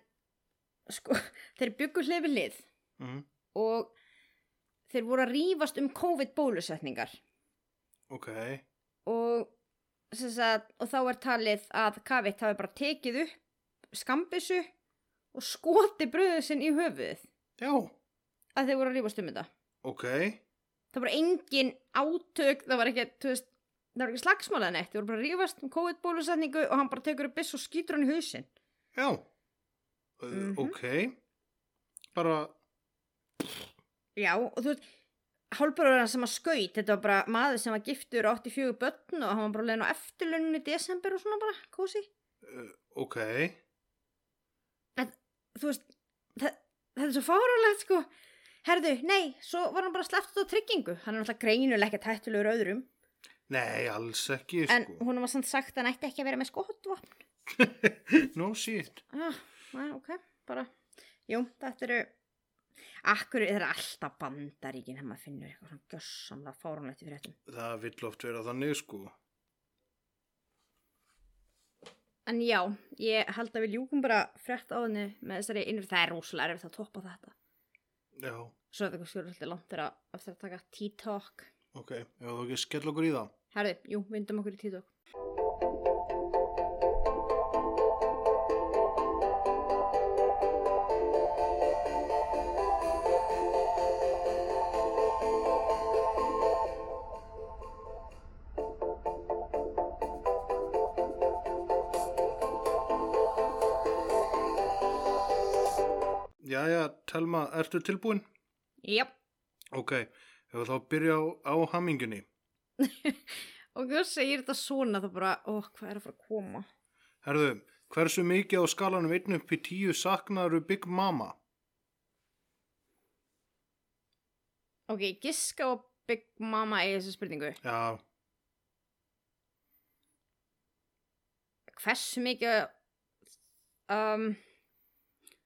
sko, þeir byggu hlið við hlið Mm, og þeir voru að rífast um COVID-bólusetningar ok, og, sagt, og þá er talið að Kavit hafi bara tekið upp skambissu og skoti bröðu sinn í höfuðið. Já, að þeir voru að rífast um þetta. Ok, það var engin átök það var ekki, veist, það var ekki slagsmála neitt. Þeir voru bara að rífast um COVID-bólusetningu og hann bara tekur upp biss og skýtur hann í hausinn. Já, uh, Mhm. ok, bara, já, og þú veist hálfbróður hann sem að skaut, þetta var bara maður sem var giftur og átti fjögur börn og hann var bara leiðin á eftirlunni í desember og svona bara, kósi uh, ok, þú veist, það, þetta er svo fáránlegt sko. Herðu, nei, svo var hann bara sleppt á tryggingu. Hann er náttúrulega greinulega ekki tættulegur öðrum. Nei, alls ekki, en sko. hún var samt sagt að hann ætti ekki að vera með skotvopn. No shit, ah, nei, ok, bara. Jú, þetta eru akkur er alltaf bandaríkin þegar maður finnur eitthvað svona gjössamlega fáránlegt í fréttum? Það vill oft vera þannig, sko. en já, ég held að við ljúkum bara frétt á henni með þessari innur það er rosalega erfitt að toppa þetta. Já, svo er þetta eitthvað skjórið langt þegar að- eftir að taka T-Talk ok, ef þú ekki skell okkur í það. herðu, jú, vindum okkur í T-Talk Jæja, Telma, ertu tilbúin? Jáp, Ok, ef við þá byrja á, á hammingunni. og þú segir þetta svona þá bara, ó, hvað er að fara að koma? Herðu, hversu mikið á skalanum 1 upp í 10 saknaru Big Mama? Ok, giska og Big Mama í þessu spurningu. Já, Hversu mikið, um,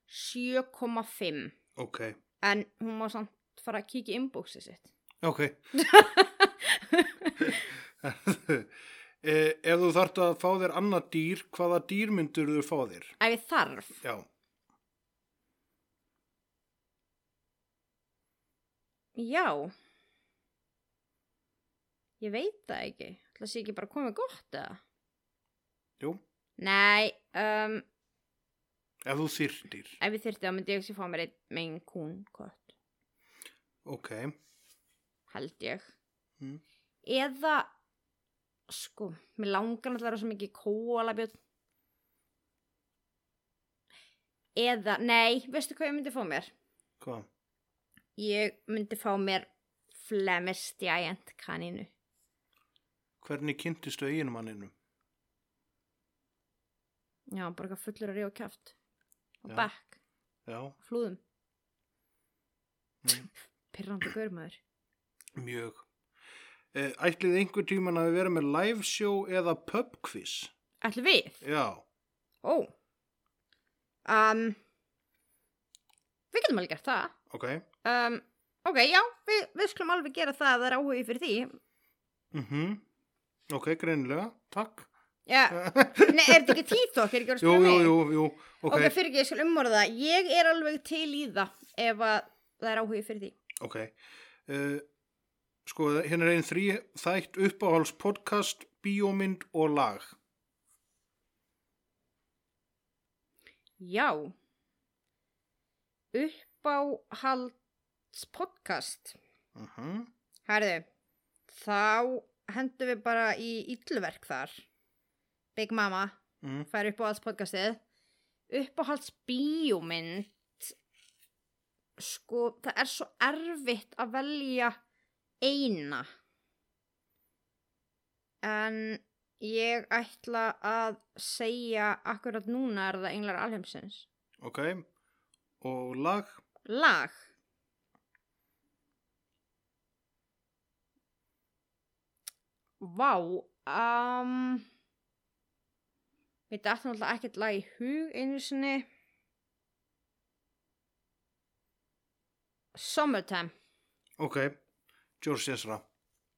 7,5. ok, En hún má samt fara að kíkja í inboxið sitt. ok. Herðu, e, ef þú þarft að fá þér annað dýr, hvaða dýr myndur þú fá þér? Ef ég þarf, Já, já. Ég veit það ekki. Það sé ekki bara komið gott eða? jú, Nei, um, Ef þú þyrtir. ef ég þyrfti þá myndi ég ekki fá mér einn megin kún kött, Ok. held ég Mm. eða sko, mér langar náttúrulega svo mikið kóalabjörn eða, nei, veistu hvað ég myndi fá mér? Hvað? Ég myndi fá mér Flemish Giant kanínu Hvernig kynntistu eiginmanninu? Já, bara eitthvað fullur að ríða kjáft og bekk, Já, flúðum Mm. Pirrandi gaurmaður mjög. Eh, Ætlið einhver tíman að vera með live show eða pub quiz? Ætli við? Já. Ó um, Við getum alveg gert það Ok. um, Ok, já, við, við skulum alveg gera það að það er áhugi fyrir því Mhm. Ok, greinilega. Takk. Já, nei, er þetta ekki tíþokk? Er ekki að jú, spyrja jú, mig? jú, jú. Ok, Ok, fyrir ekki, ég skal umorða það Ég er alveg til í það ef að það er áhugi fyrir því ok. Uh, sko, hérna er einn þrý þætt uppáhalds podcast, bíómynd og lag. Já Uppáhalds podcast Mhm. Herðu, þá hendum við bara í illverk þar Big Mama Mm. fær uppáhalds podcastið uppáhalds bíómynd sko, það er svo erfitt að velja eina en ég ætla að segja akkurat núna er það Englar Alheimsins Ok. Og lag? lag Vá um, Við dættum alltaf ekkert lag í hug einu sinni Summertime Ok. George Ezra.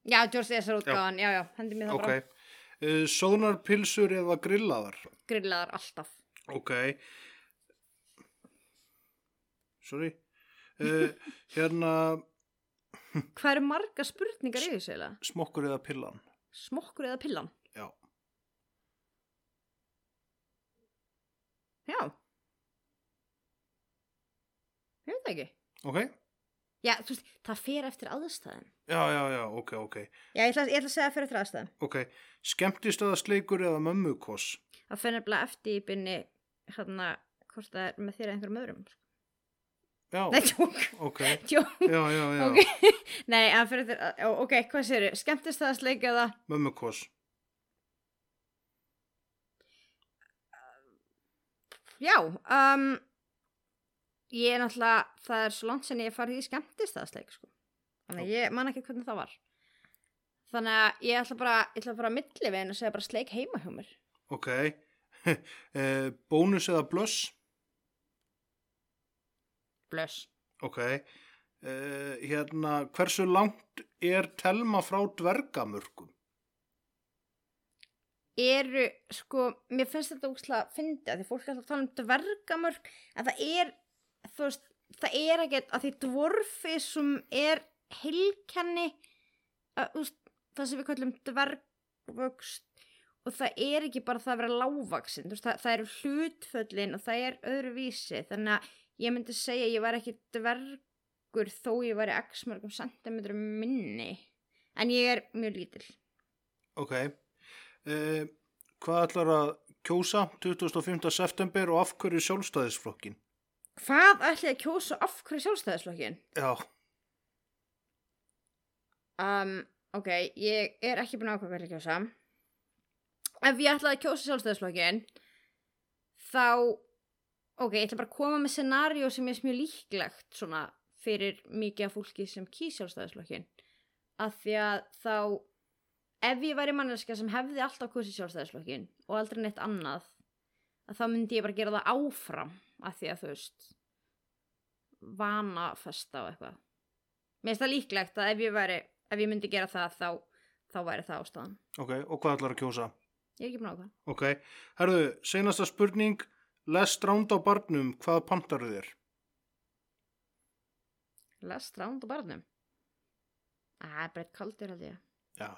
Já, George Ezra útgáðan, já, já, hendi mér það Ok. bara Uh, Sónarpilsur eða grillaðar? Grillaðar alltaf Ok. Sorry. Uh, hérna, Hvað eru marga spurningar í þessu eiginlega? smokkur eða pillan? Smokkur eða pillan? Já. Ég veit það ekki Ok. Já, þú veist, það fer eftir aðstæðum Já, já, já, ok, ok. Já, ég ætla, ég ætla að segja að fer eftir aðstæðum Ok. Skemmtistöðasleikur eða mömmukoss? Það fer nefnilega eftir í bynni hérna, hvort það er með þér eða einhverjum öðrum Já, Nei, tjók, ok. tjók Já, já, já. Ok, nei, hann fyrir eftir Ok, hvað séu, skemmtist það að sleika það Mömmukoss. Já, um Ég er náttúrulega Það er svo langt sem ég farið í skemmtist það að sleika sko. Þannig að ég man ekki hvernig það var Þannig að ég ætla bara Ég ætla bara að milli við en að segja bara sleik heima hjá mér Ok. uh, bónus eða blöss? Blöss Ok. Uh, hérna, hversu langt er telma frá dvergamörkum? Eru, sko, mér finnst þetta úkslega að að því fólk er alltaf að tala um dvergamörk en það er, þú veist, það er ekkert að því dvorfi sem er heilkenni að, veist, það sem við kallum dvergvöxt og það er ekki bara það að vera lágvaksin, þú veist, það, það eru hlutföllin og það er öðruvísi þannig að ég myndi segja að ég var ekki dvergur þó ég væri x mörgum sentimetrum minni en ég er mjög lítil Ok. Uh, hvað ætlar að kjósa 25. september og af hverju sjálfstæðisflokkin? Hvað ætli ég að kjósa af hverju sjálfstæðisflokkin? Já, Um, ok, ég er ekki búin að ákveða hverju ég kjósa. Ef ég ætlaði að kjósa sjálfstæðisflokkin, þá, ok, ég ætla bara að koma með scenaríu sem er mjög líklegt svona fyrir mikið af fólki sem kýr sjálfstæðisflokkin. Af því að þá, ef ég væri manneska sem hefði alltaf kosið sjálfstæðisflokkin og aldrei neitt annað, að þá myndi ég bara gera það áfram af því að þú veist, vanafesta og eitthvað. Mér finnst það líklegt að ef ég, væri, ef ég myndi gera það þá, þá væri það ástæðan. ok. Og hvað ætlar að kjósa? Ég er ekki á hvað. Ok. Herðu, seinasta spurning. Lest ránd á barnum, hvað pantaru þér? Lest ránd á barnum. Það er bara eitt kaldur held ég. Já.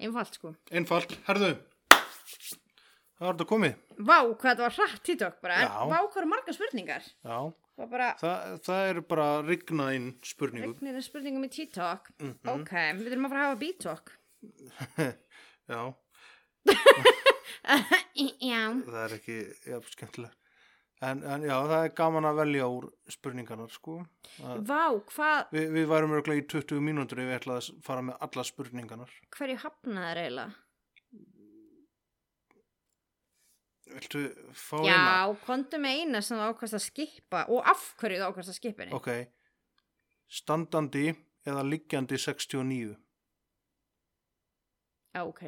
Einfalt sko. Einfalt. Herðu. það var þetta komið. Vá, hvað þetta var hratt TikTok bara, en Já. vá, hvað eru margar spurningar? Já, Það bara, það, það er bara rignað inn spurningum. er spurningum í TikTok. Mhm. Ok, við þurfum að fara að hafa B-talk. Já, Já. það er ekki ja, skemmtilega. En, en já, það er gaman að velja úr spurningarnar, sko. Það, Vá, hvað, við, við værum örglega í 20 mínútur ef við ætlaði að fara með alla spurningarnar. hverju hafnaði þeir eiginlega? Viltu fá eina? Já, kontu með eina sem þú ákvæmst að skipa og af hverju þú ákvæmst að skipa henni. Ok, standandi eða liggjandi 69. Já, ok.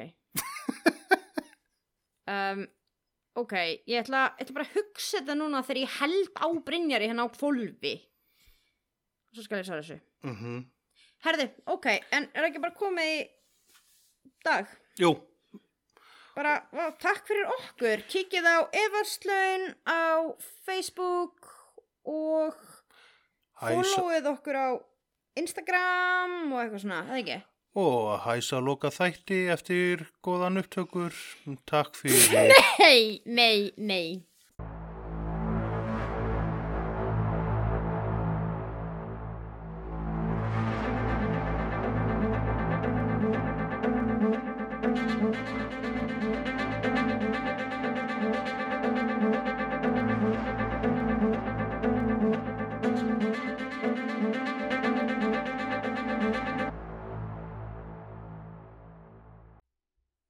um, ok, ég ætla, ég ætla bara að hugsa þetta núna þegar ég held á Brynjari hérna á fólfi. Svo skal ég svara þessu. Mm Herði, ok, en er ekki bara komið í dag? Jú, Bara, vá, takk fyrir okkur. Kikið á Everslaun á Facebook og hæsa, followið okkur á Instagram og eitthvað svona, eða ekki? Og hæsa loka þætti eftir góðan upptökur. Takk fyrir. Nei, nei, nei.